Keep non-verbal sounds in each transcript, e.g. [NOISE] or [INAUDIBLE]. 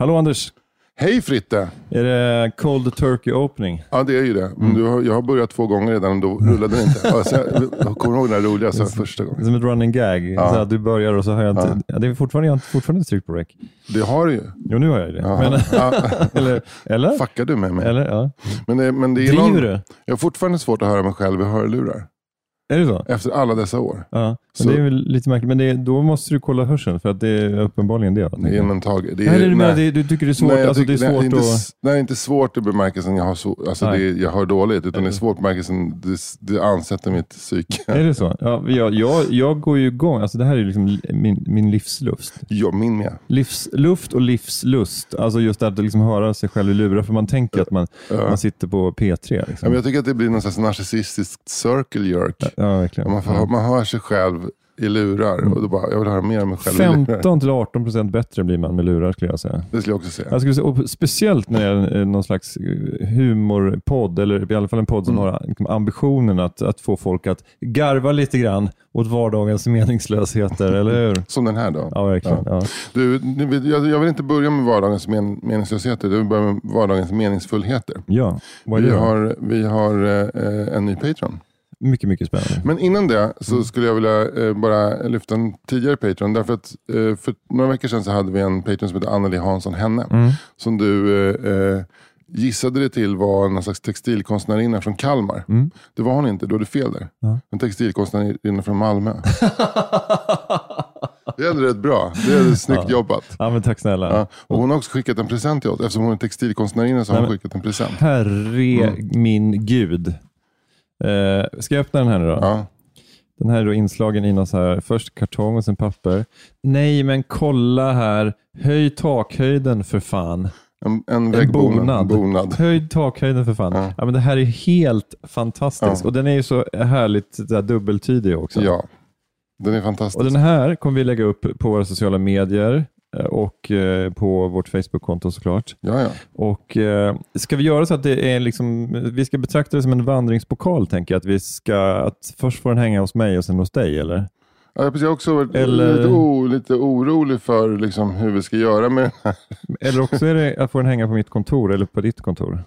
Hallå Anders, Hej Fritte! är det Cold Turkey Opening? Ja det är ju det. Du har, jag har börjat två gånger redan och då rullade det inte. Alltså, jag, kommer ihåg den roliga så första Det är gången. som ett running gag. Så att du börjar och så har jag inte... Ja. det är fortfarande, jag har fortfarande inte tryckt på rec. Det har du ju. Jo, nu har jag det. Ja. Men, Ja. [LAUGHS] eller? Eller? Fuckar du med mig? eller ja. Men det, men det är Driver någon, du? Jag har fortfarande svårt att höra mig själv i hörlurar. Är det så? Efter alla dessa år. Ja. Men det är väl lite märkligt. Men det då måste du kolla hörseln för att det är uppenbarligen det. Det är en mental grej. Det Nej, det är, nej. nej. Du tycker det är svårt, Nej, alltså, det är tycker- svårt nej, inte, att... s- Nej, inte svårt i bemärkelsen jag, har så, alltså det, jag hör dåligt. Utan det är svårt i bemärkelsen det, det ansätter mitt psyke. [LAUGHS] Är det så? Ja, jag, jag, jag går ju igång. Alltså, det här är liksom min, min livslust. Ja, min med. Livsluft och livslust. Alltså just att liksom höra sig själv i lurar. För man tänker att man, man sitter på P3. Ja, Liksom. men jag tycker att det blir någon slags narcissistiskt circle jerk. Ja, verkligen. Man, får, man hör sig själv i lurar och då bara, jag vill höra mer av mig själv i lurar. 15 till 18 procent bättre blir man med lurar skulle jag säga. Det skulle jag också säga. Jag skulle säga och speciellt när det är någon slags eh, humorpodd, eller i alla fall en podd som Mm. har liksom, ambitionen att, att få folk att garva lite grann åt vardagens meningslösheter, eller hur? [LAUGHS] Som den här då. Ja, verkligen. Ja. Du, nu vill- jag, vill inte börja med vardagens men, meningslösheter, jag vill börja med vardagens meningsfullheter. Ja, vad Vi har, vi har eh, en ny Patreon. Mycket, mycket spännande. Men innan det så skulle jag vilja eh, bara lyfta en tidigare Patreon. Därför att eh, för några veckor sedan så hade vi en Patreon som heter Anneli Hansson Henne. Mm. Som du eh, eh, gissade det till var någon slags textilkonstnärinna från Kalmar. Mm. Det var hon inte, du hade fel där. Ja. En textilkonstnärinna från Malmö. [LAUGHS] det är rätt bra. Det är snyggt jobbat. Ja, men tack snälla. Ja. Och hon har också skickat en present till oss. Eftersom hon är textilkonstnärinna så har hon skickat en present. Herre min gud. Eh, ska jag öppna den här nu då? Ja. Den här är då inslagen i någon så här, först kartong och sen papper. Nej, men kolla här. Höj takhöjden för fan. En, en En bonad. bonad. Höj takhöjden för fan. Ja. Ja. men det här är helt fantastiskt. Ja. Och den är ju så härligt här, dubbeltydig också. Ja, den är fantastisk. Och den här kommer vi lägga upp på våra sociala medier och eh, på vårt Facebook-konto såklart. Ja, ja. Och eh, Ska vi göra så att det är liksom, vi ska betrakta det som en vandringspokal, tänker jag. Att vi ska, att först får den hänga hos mig och sen hos dig, eller? Ja, precis. Jag har också varit Eller- lite, o, lite orolig för liksom, hur vi ska göra med den här. Eller också är det att få den hänga på mitt kontor eller på ditt kontor.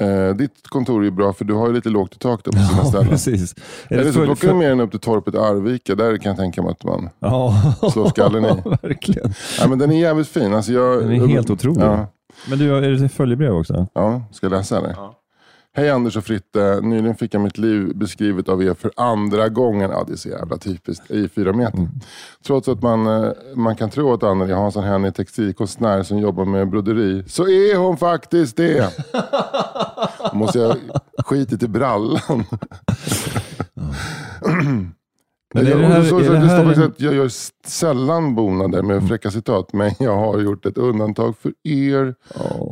Eh, ditt kontor är ju bra för du har ju lite lågt i tak där på sina ställen. precis. Är Eller det så plockar du med den upp till torpet Arvika. Där kan jag tänka mig att man... Ja, slår skallen i. verkligen. Ja, men den är jävligt fin. Alltså jag, Den är helt otrolig. Ja, Men du, är det följebrev också? ja, ska jag läsa eller? Hej Anders och Fritte. Nyligen fick jag mitt liv beskrivet av er för andra gången. Ja, det är så jävla typiskt. I fyra meter. Mm. Trots att man, eh, man kan tro att Anneli Hansson Hen är textilkonstnär som jobbar med broderi. Så är hon faktiskt det. [LAUGHS] Måste jag skitit i brallan. [CLEARS THROAT] Men är Jag- det här- så- är det här en- jag gör sällan bonader med fräcka citat. Men jag har gjort ett undantag för er.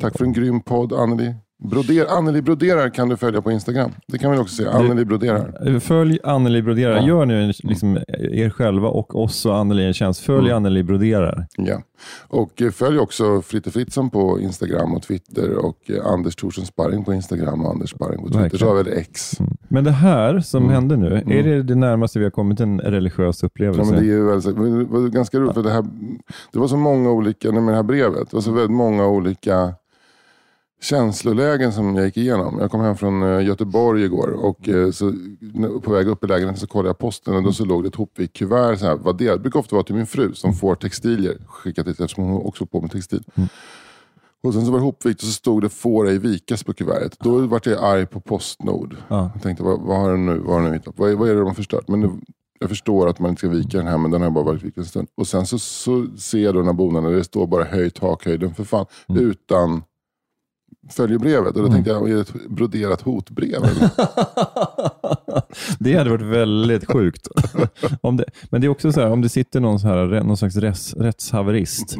Tack för en grym podd Anneli. Broder, Anneli broderar kan du följa på Instagram. Det kan vi också se. Anneli broderar. Följ Anneli Broderar. Ja. Gör nu liksom, er själva och oss och Anneli en tjänst. Följ Mm. Anneli Broderar. Ja. Och eh, följ också Fritte Fritzson på Instagram och Twitter. Och eh, Anders Thorsson Sparring på Instagram och Anders Sparring på Twitter. Verkligen. Så har vi X. Men det här som Mm. hände nu, är det det närmaste vi har kommit en religiös upplevelse? Ja, men det, är väldigt, det var ganska roligt för det, här, det var så många olika, med det här brevet, det var så väldigt många olika känslolägen som jag gick igenom. Jag kom hem från eh, Göteborg igår och eh, så, på väg upp i lägenheten så kollade jag posten och då så låg det ett hopvikt kuvert. Så här, vad det, det brukar ofta vara till min fru som får textilier skickat hit eftersom hon också på med textil. Och sen så var det hopvikt och så stod det får ej vikas på kuvertet. Då vart jag arg på Postnord. Ja. Jag tänkte vad, vad har den nu, vad har hittat? Vad, vad är det de har förstört? Men det, jag förstår att man inte ska vika den här men den har bara varit vikt en stund. Och sen så, så ser jag då den här bonaden det står bara höj takhöjden för fan. Utan följebrevet. Och då tänkte jag, är det ett broderat hotbrev? [LAUGHS] Det hade varit väldigt sjukt. [LAUGHS] om det, men det är också så här, om det sitter någon, så här, någon slags rätts, rättshaverist,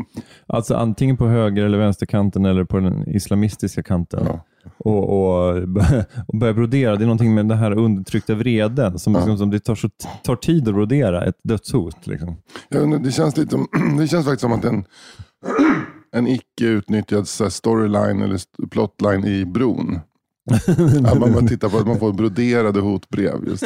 alltså antingen på höger eller vänsterkanten eller på den islamistiska kanten, Ja. och, och, [LAUGHS] och börjar brodera. Det är någonting med den här undertryckta vreden, som, liksom, som det tar, så, tar tid att brodera, ett dödshot. Liksom. Undrar, det, känns lite, [CLEARS THROAT] det känns faktiskt som att en, [CLEARS THROAT] en icke utnyttjad storyline eller plotline i Bron. [LAUGHS] Att man bara tittar på att man får broderade hotbrev. Just.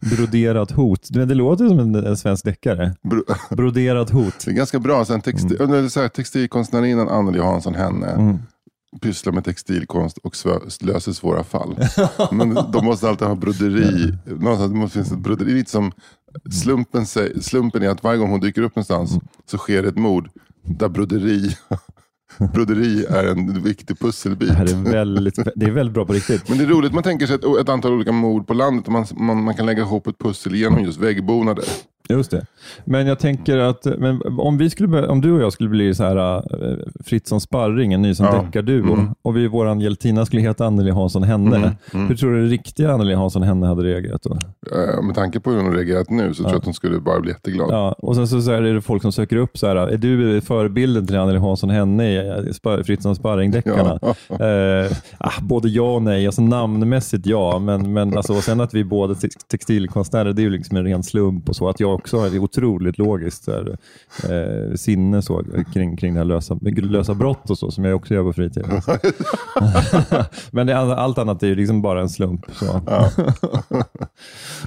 [LAUGHS] Broderat hot. Det, låter som en, en svensk deckare. Bro, Broderat hot. det är ganska bra. Sen textil, här, textilkonstnärinnan Anneli Hansson Henne Mm. pysslar med textilkonst och löser svåra fall. [LAUGHS] Men de måste alltid ha broderi. Någonstans måste finnas ett broderi. Lite som slumpen, säger, slumpen är att varje gång hon dyker upp någonstans Mm. så sker ett mord där broderi, [LAUGHS] broderi är en viktig pusselbit. Det är väldigt, det är väldigt bra på riktigt. Men det är roligt, man tänker sig ett, ett antal olika mord på landet och man, man, man kan lägga ihop ett pussel genom just väggbonader. Just det. Men jag tänker att men om, vi skulle, om du och jag skulle bli så här uh, fritt som sparring, en ny som Ja. deckarduo, Mm. och vi, våran hjältina skulle heta Anneli Hansson Henne. Hur tror du den riktiga Anneli Hansson Henne hade reagerat då? Eh, med tanke på hur hon reagerat nu så tror jag att hon skulle bara bli jätteglad. Ja, och sen så, så är det folk som söker upp så här, är du förebilden till Anneli Hansson Henne i eh, Fritt som sparring-deckarna? Ja. [LAUGHS] Eh, ah, både ja och nej. Alltså, namnmässigt ja, men, men alltså, och sen att vi båda tex- textilkonstnärer, det är ju liksom en ren slump. och så. Att jag också ett otroligt logiskt här, eh, sinne så, kring, kring det här lösa, lösa brott och så, som jag också gör på fritiden. [LAUGHS] men det, allt annat är ju liksom bara en slump. Så. [LAUGHS]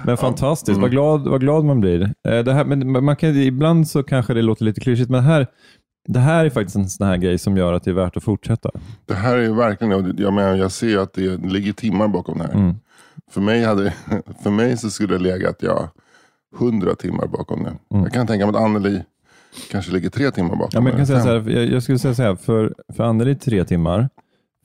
men fantastiskt, vad, glad, vad glad man blir. Eh, det här, men man kan, ibland så kanske det låter lite klyschigt, men här, det här är faktiskt en sån här grej som gör att det är värt att fortsätta. Det här är verkligen, jag, menar, jag ser att det ligger timmar bakom det här. Mm. För, mig hade, [LAUGHS] för mig så skulle det legat ja, hundra timmar bakom det. Jag kan tänka mig att Anneli kanske ligger tre timmar bakom Mm. Ja, men jag, kan säga så här, jag, jag skulle säga så här, för, för Anneli tre timmar,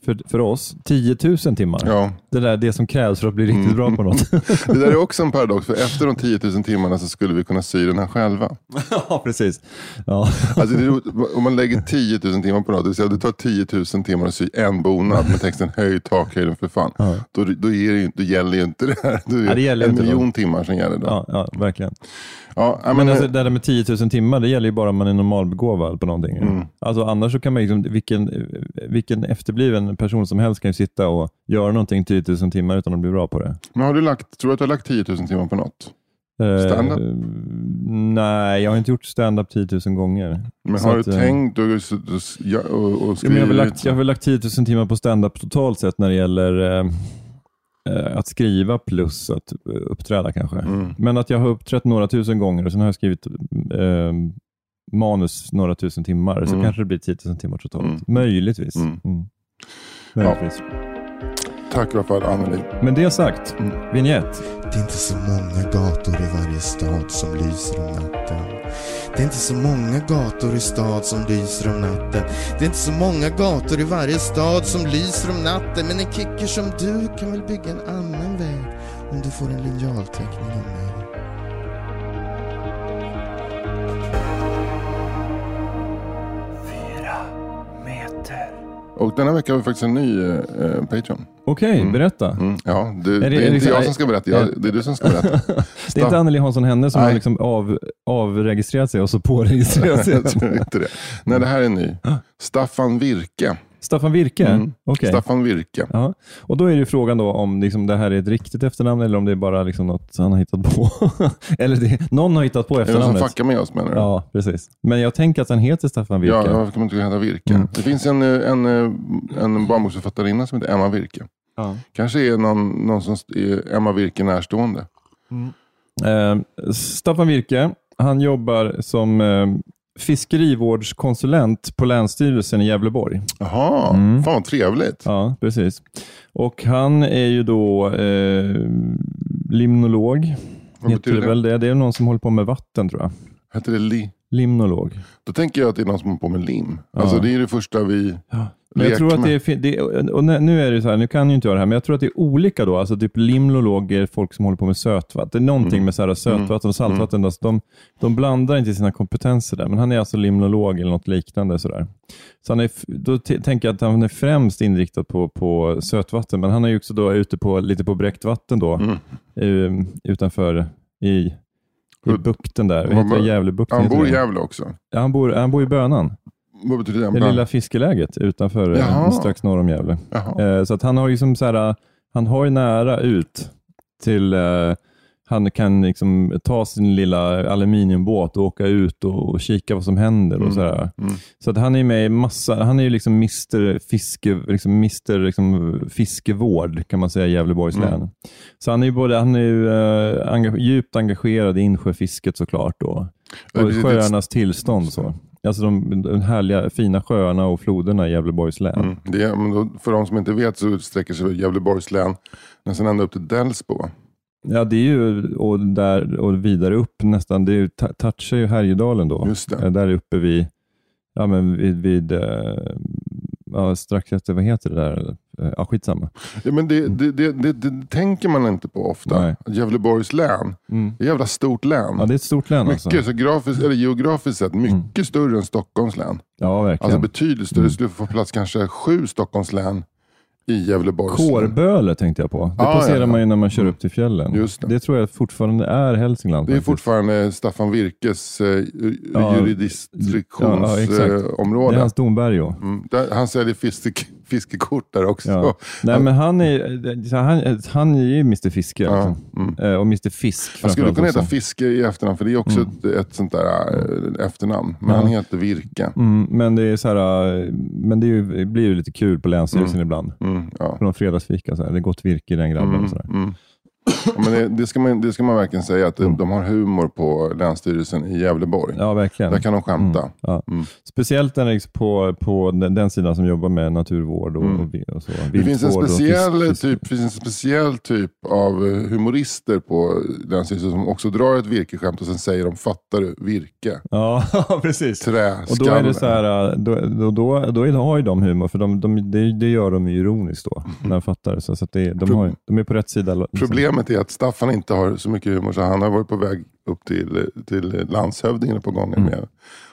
för, för oss 10 000 timmar. Ja, Det där det som krävs för att bli riktigt bra på något. [LAUGHS] det där är också en paradox. För efter de 10 000 timmarna så skulle vi kunna sy den här själva. [LAUGHS] ja, precis. Ja. Alltså är, om man lägger 10 000 timmar på något, det vill säga det tar 10 000 timmar att sy en bonad med texten höj takhöjden för fan. Då, då, det ju, då gäller ju inte det här. Då är Ja, det gäller en inte då. miljon timmar som gäller då. Ja, Ja, ja, verkligen. ja, Men, men, alltså, det där med 10 000 timmar, det gäller ju bara om man är normalbegåvad på någonting. Mm. Alltså, annars så kan man liksom, vilken, vilken efterbliven person som helst kan ju sitta och göra någonting 10 000 timmar utan att bli bra på det. men har du lagt, tror du att du har lagt 10 000 timmar på något? Eh, Stand-up? nej, jag har inte gjort stand-up 10 000 gånger. Men har att, du eh, tänkt och, och, och, skrivit? jag, har lagt, jag har väl lagt 10 000 timmar på stand-up totalt sett när det gäller eh, att skriva plus att uppträda kanske. Mm. Men att jag har uppträtt några tusen gånger och sen har jag skrivit eh, manus några tusen timmar, så Mm. kanske det blir 10 000 timmar totalt. Mm. Möjligtvis. Mm. Möjligtvis. Tack i alla fall Anneli. Men det sagt, Mm. vignett. Det är inte så många gator i varje stad som lyser om natten. Det är inte så många gator i stad som lyser om natten. Det är inte så många gator i varje stad som lyser om natten. Men en kicker som du kan väl bygga en annan väg om du får en linjalteckning av mig. Och denna vecka har vi faktiskt en ny eh, Patreon. Okej, Mm. berätta. Mm, ja, det, Är det, det- är inte så- jag som ska berätta, jag, det är du som ska berätta. [LAUGHS] Det är inte Anneli Hansson Henne som Nej. har liksom av, avregistrerat sig och så påregistrerat sig. [LAUGHS] jag tror inte det. Nej, det här är ny. [GASPS] Staffan Virke. Staffan Virke? Mm. Okej. Staffan Virke. Ja. Och då är ju frågan då om liksom det här är ett riktigt efternamn eller om det är bara liksom något han har hittat på. [LAUGHS] eller det, någon har hittat på Är det som efternamnet. fuckar med oss menar du? Ja, precis. Men jag tänker att han heter Staffan Virke. Ja, varför kan man inte heta Virke? Mm. Det finns en, eh, en, eh, en barnboksförfattarinna som heter Emma Virke. Ja. Kanske är någon, någon som är Emma Virke närstående. Eh, Staffan Virke, han jobbar som eh, fiskerivårdskonsulent på Länsstyrelsen i Gävleborg. Jaha, Mm. fan vad trevligt. Ja, precis. Och han är ju då eh, limnolog. Vad Heter det, väl det? Det är någon som håller på med vatten tror jag. Heter det li? Limnolog. Då tänker jag att det är någon som håller på med lim. Alltså Ja. det är det första vi... Ja. Men jag tror att det är, det, och nu är det så här, nu kan ju inte jag det här, men jag tror att det är olika då. Alltså typ limnologer, folk som håller på med sötvatten. Det är någonting Mm. med så här sötvatten och saltvatten. Alltså de, de blandar inte sina kompetenser där, men han är alltså limnolog eller något liknande. Så, där. så han är, då tänker jag att han är främst inriktad på, på sötvatten, men han är ju också då ute på, lite på bräckt vatten då, Mm. eh, utanför i, i bukten där. Vad- heter det? Gävlebukten? Han bor i. Gävle också. Ja, han, bor, han bor i Bönan. Vad betyder det? Det lilla fiskeläget utanför, eh, Jaha. strax norr om Gävle. Eh, Så att han har ju som så här, han har ju nära ut till, eh, han kan liksom ta sin lilla aluminiumbåt och åka ut och, och kika vad som händer. Och så här. Mm. så att han är med i massa, han är ju liksom Mr. Fiske, liksom Mr. Liksom fiskevård kan man säga i Gävleborgs Mm. län. Så han är ju, både, han är ju eh, enga, djupt engagerad i insjöfisket såklart då. Och sjöarnas tillstånd. Så. Alltså de, de härliga fina sjöarna och floderna i Gävleborgs län. Mm. Det, men för de som inte vet så sträcker sig Gävleborgs län nästan ända upp till Delsbo. Ja, det är ju och där och vidare upp nästan. Det är ju, touchar ju Härjedalen då. Just det. Eh, Där uppe vid, ja men vid, vid eh, ja, strax efter, vad heter det där? Eh, Ja, skitsamma. Ja, men det, det, det, det, det tänker man inte på ofta. Nej. Gävleborgs län, Mm. det ett jävla stort län. Ja, det är ett stort län mycket, alltså. så grafiskt, eller geografiskt sett mycket större än Stockholms län. Ja, verkligen. Alltså betydligt större. Mm. Det skulle få plats kanske sju Stockholms län i Gävleborgs. Kårböle tänkte jag på. Det Ja, passerar ja, ja. man ju när man kör upp till fjällen. Just det. tror jag fortfarande är Hälsingland. Det är faktiskt. fortfarande Staffan Virkes eh, Ja, jurisdiktionsområde. ja, exakt. Eh. Det är hans domberg. mm, där, han säljer fisk, fiskekort där också. Ja. Nej, men han är, han, han är ju Mr Fiske. Ja, Liksom. mm. Eh, Och Mr Fisk. Han skulle kunna heta. Fiske i efternamn, för det är också Mm. ett, ett sånt där eh, efternamn. Men Ja. han heter Virke. Mm, men det, är så här, eh, men det, ju, det blir ju lite kul på Länsstyrelsen ibland. Mm, ja. På någon fredagsfika. Så här. Det är gott virke i den grabben. Mm, Och så där. Mm. Ja, men det, det, ska man, det ska man verkligen säga, att de, de har humor på Länsstyrelsen i Gävleborg. Ja, verkligen. Där kan de skämta. Mm, ja. Mm. Speciellt när på, på den, den sidan som jobbar med naturvård och, Mm. och, och så. Det finns en, och speciell fisk- typ, finns en speciell typ av eh, humorister på Länsstyrelsen som också drar ett virkeskämt och sen säger de fattar du, virke, Ja, [LAUGHS] precis. träskalle. Och då är det så här, äh, då, då, då, då har ju de humor, för de, de, det, det gör de ironiskt då, när de fattar. Så, så att det, de, har, de är på rätt sida. liksom. Problemet är att Staffan inte har så mycket humor så han har varit på väg upp till, till landshövdingen ett par gånger Mm. med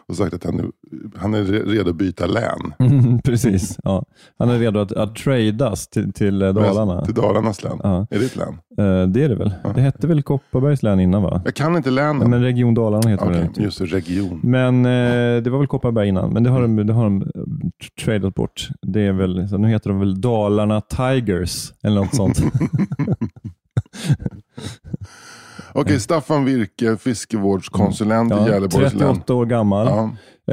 och sagt att han, nu- han är re- redo att byta län. Mm, [LAUGHS] Precis. Ja. Han är redo att, att tradas till, till eh, Dalarna. Till Dalarnas län. Ja. Är det ett län? Eh, Det är det väl. Det hette väl Kopparbergs län innan va? Jag kan inte länen. Men Region Dalarna heter Okej, det. just region. Men eh, det var väl Kopparberg innan, men det har de, det har de eh, tradat bort. Det är väl, så nu heter de väl Dalarna Tigers eller något sånt. [LAUGHS] [LAUGHS] Okej, Staffan Virke, fiskevårdskonsulent Ja, i Gävleborgs län. 38 år gammal, Ja,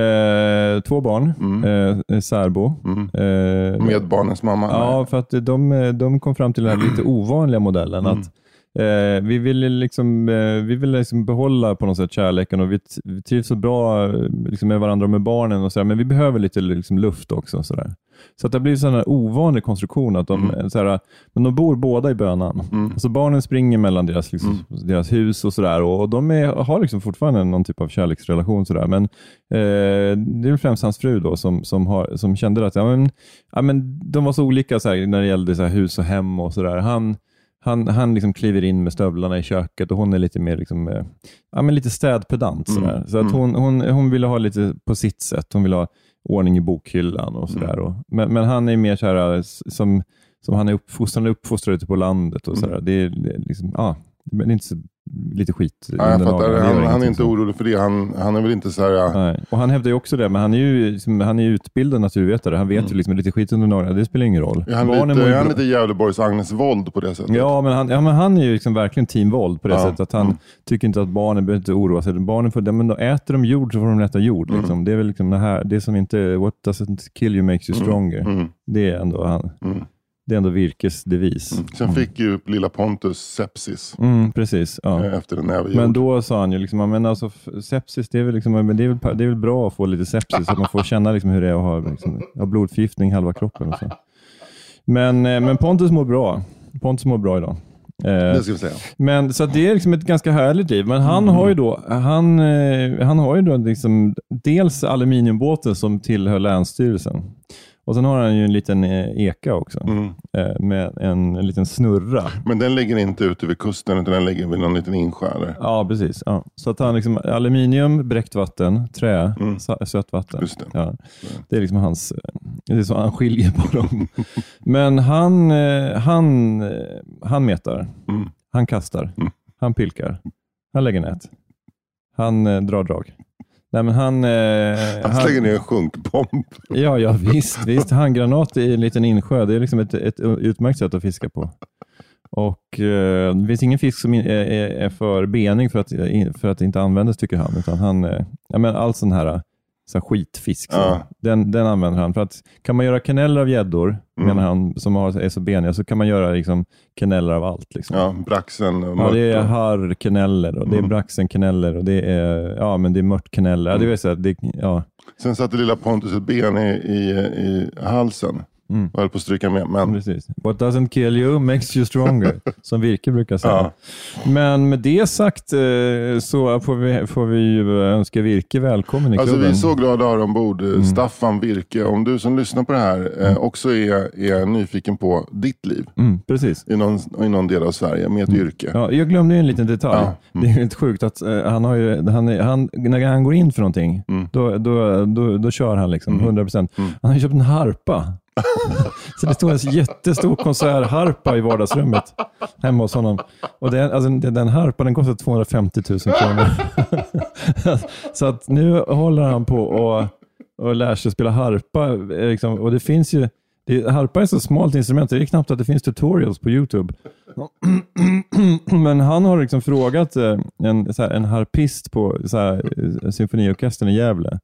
eh, två barn, Mm. eh, särbo. mm. Eh, Med barnens mamma. Ja, för att de, de kom fram till den här lite [CLEARS THROAT] ovanliga modellen. Mm. att eh, Vi ville liksom, eh, vi ville liksom behålla på något sätt kärleken och vi, vi trivs så bra eh, liksom med varandra och med barnen, och så där, men vi behöver lite liksom, luft också. Så, där. så att det blir en ovanlig konstruktion. att de, Mm. så här, men de bor båda i Bönan. Mm. Alltså barnen springer mellan deras, liksom, deras hus och sådär och, och de är, har liksom fortfarande någon typ av kärleksrelation. Så där. Men eh, det är främst hans fru då som, som, har, som kände att ja, men, ja, men de var så olika så när det gällde så hus och hem och sådär. Han, han, han liksom kliver in med stövlarna i köket och hon är lite mer liksom, eh, ja, men lite städpedant. Mm. Så att hon, hon, hon ville ha lite på sitt sätt. Hon ville ha ordning i bokhyllan och sådär. Mm. Men, men han är mer så här, s- som, som han är uppfostrad, uppfostrad ute på landet. och sådär. Det är liksom, ja, det är inte så, lite skit. Ja, jag fattar. Han, han är inte orolig för det. Han, han är väl inte så här... ja. Och Han hävdar ju också det, men han är ju, liksom, han är utbildad naturvetare. Han vet ju liksom lite skit under naglarna, det spelar ingen roll. Mm. Är han, Barnen lite, är han lite Gävleborgs Agnes Wold på det sättet? Ja men, han, ja, men han är ju liksom verkligen team våld på det Ja. sättet att han Mm. tycker inte att barnen behöver inte oroa sig. Barnen får, men då äter de jord så får de äta jord. Mm. Liksom. Det är väl liksom det här, det som inte, what doesn't kill you makes you stronger. Mm. Det är ändå, han, Mm. Det är ändå Virkes devis. Sen fick ju lilla Pontus sepsis Mm, precis. Ja. eh, efter en näve Men då sa han ju, liksom, men alltså, sepsis, det är, väl liksom, men det, är väl, det är väl bra att få lite sepsis, så att man får känna liksom, hur det är att ha, liksom, ha blodförgiftning i halva kroppen. Och så. Men, eh, men Pontus mår bra. Pontus mår bra idag. Eh, Det ska vi säga. Men, så det är liksom ett ganska härligt liv. Men han har ju då, han, han har ju då liksom dels aluminiumbåten som tillhör Länsstyrelsen. Och sen har han ju en liten eh, eka också, Mm. eh, med en, en liten snurra. Men den ligger inte ute vid kusten utan den ligger vid någon liten insjö. Ja, precis. Ja. Så att han liksom, aluminium, bräckt vatten, trä, Mm. sötvatten. Just det. Ja. Det är liksom hans, det är så han skiljer på dem. Men han, eh, han, han metar, Mm. han kastar, Mm. han pilkar, han lägger nät, han drar drag. Nej, men han, eh, Han slänger ner en sjunkbomb. Ja, ja visst, visst. Handgranat i en liten insjö, det är liksom ett, ett utmärkt sätt att fiska på. Och eh, Det finns ingen fisk som är, är, är för benig för att, för att inte användes, tycker han. Utan han eh, ja, men all sån här, så skitfisk, så, Ja. den, den använder han. För att Kan man göra kaneller av gäddor, Mm. menar han, som har, är så beniga, så kan man göra liksom, kaneller av allt. Liksom. Ja, braxen och Ja, det är mört. harrkaneller och det är Mm. braxenkaneller och det är, ja, men det är mörtkaneller. Ja, det vill säga, det, ja. Sen satte lilla Pontus ett ben i, i, i halsen Mm. och höll på att stryka med. Men Precis. What doesn't kill you makes you stronger, [LAUGHS] som Virke brukar säga. Ja. Men med det sagt eh, så får vi, får vi ju önska Virke välkommen i alltså, vi klubben. är så glada att ha ombord. Mm. Staffan Virke, om du som lyssnar på det här eh, också är, är nyfiken på ditt liv Mm, precis. i någon, i någon del av Sverige med ett yrke. Ja, jag glömde ju en liten detalj. Ja. Mm. Det är helt sjukt att eh, han har ju, han, han, när han går in för någonting, Mm. då, då, då, då kör han liksom 100%. Mm. Han har ju köpt en harpa. [LAUGHS] så det står en jättestor konsertharpa i vardagsrummet hemma hos honom. Och den, alltså, den harpan den kostar 250 000 kronor. [LAUGHS] så att nu håller han på och, och lär sig spela harpa. Eh, liksom, och det finns ju, det, harpa är ett så smalt instrument, det är knappt att det finns tutorials på YouTube. [CLEARS THROAT] Men han har liksom frågat eh, en, så här, en harpist på så här, eh, symfoniorkestern i Gävle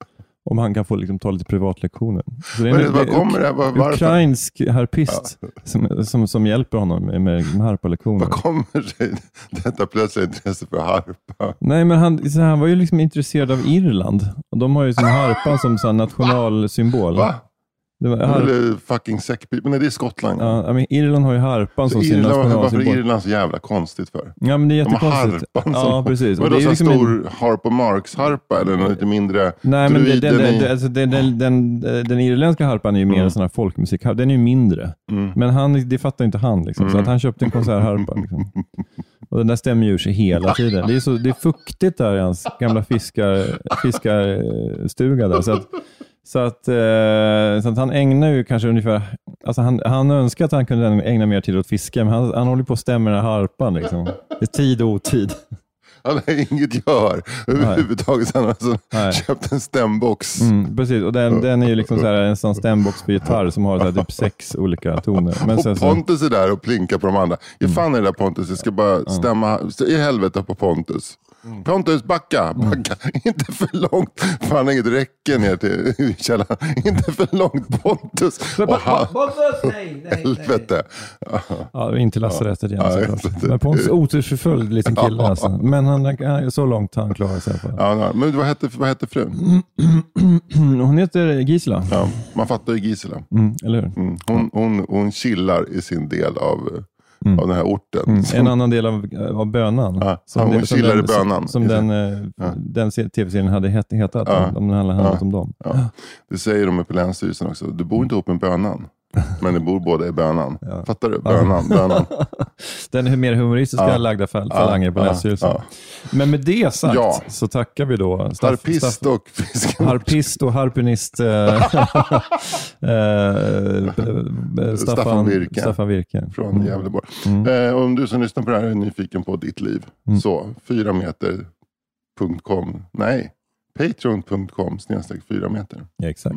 om han kan få liksom, ta lite privatlektioner. Så det är en, är kommer det? Var, ukrainsk harpist som, som, som hjälper honom med, med, harpalektioner. Vad kommer sig detta plötsliga intresse för harpa? Nej, men han, så han var ju liksom intresserad av Irland. Och de har ju sin harpan som så nationalsymbol. Va? Det var, Eller fucking säckpipa? Nej, det är Skottland. ja, I mean, Irland har ju harpan som Så sin Irland, varför är nationalsymbol. Irland så jävla konstigt för? Ja, men det är De har jättekonstigt. harpan som... Ja, precis. Men Och då det är så liksom en- stor Harpo Marx-harpa eller någon lite mindre? Nej, men det, den, druiden i- den, alltså, den, den, den, den irländska harpan är ju mer Mm. en sån här folkmusik. Den är ju mindre. Mm. Men han, det fattar inte han. Liksom, Så Mm. att han köpte en konsertharpa. Liksom. [LAUGHS] Och den där stämmer ju sig hela tiden. Det är, så, det är fuktigt där i hans gamla fiskar, fiskarstuga. Där, så att, så, att, eh, så att han ägnar ju kanske ungefär... Alltså han, han önskar att han kunde ägna mer tid åt fiske, men han, han håller på att stämma den här harpan. Liksom. Det är tid och otid. [LAUGHS] Han har inget gör överhuvudtaget. Han har alltså Nej. köpt en stämbox. Mm, precis, och den, den är ju liksom så här, en sån stämbox för gitarr som har så här, typ sex [LAUGHS] olika toner. Men sen Och Mm. Pontus är där och plinkar på de andra. Ge fan i det där Pontus, jag ska bara stämma i helvete på Pontus. Mm. Pontus, backa, backa. [LAUGHS] Inte för långt. Fan, han har inget räcke ner till källaren. [LAUGHS] Inte för långt Pontus. Och han, helvete. ja, in till lasarettet igen Ja, såklart. Men Pontus otursförföljd liten kille alltså. Men han, så långt han klarar sig. För. Ja, nej, men vad hette, vad hette frun? [CLEARS THROAT] Hon heter Gisela, Ja, man fattar ju Gisela. mm, eller hur? Mm. Hon, hon, hon chillar i sin del av, Mm. av den här orten. Mm. Som- En annan del av, av bönan. Ja, ja, hon chillar i bönan. Som den, eh, Ja. den se- tv-serien hade het, hetat, Ja. om den handlat Ja. om dem. Ja. Det säger de på Länsstyrelsen också. Du bor inte ihop med bönan. [LAUGHS] Men ni bor båda i bönan. Ja. Fattar du? Bönan, bönan. [LAUGHS] Den är mer humoristiska Ja. lagda fal- falanger på Ja, Länsstyrelsen. ja. Men med det sagt Ja. så tackar vi då Staff- Harpist Staff- och fiskare. Harpist och harpunist eh, [LAUGHS] eh, Staffan, Staffan Virke. Staffan Virke. från Mm. Gävleborg. Mm. Eh, om du som lyssnar på det här är nyfiken på ditt liv. Mm. Så, 4 meter.com. Nej, patreon.com snedstreck 4 meter. Ja, exakt.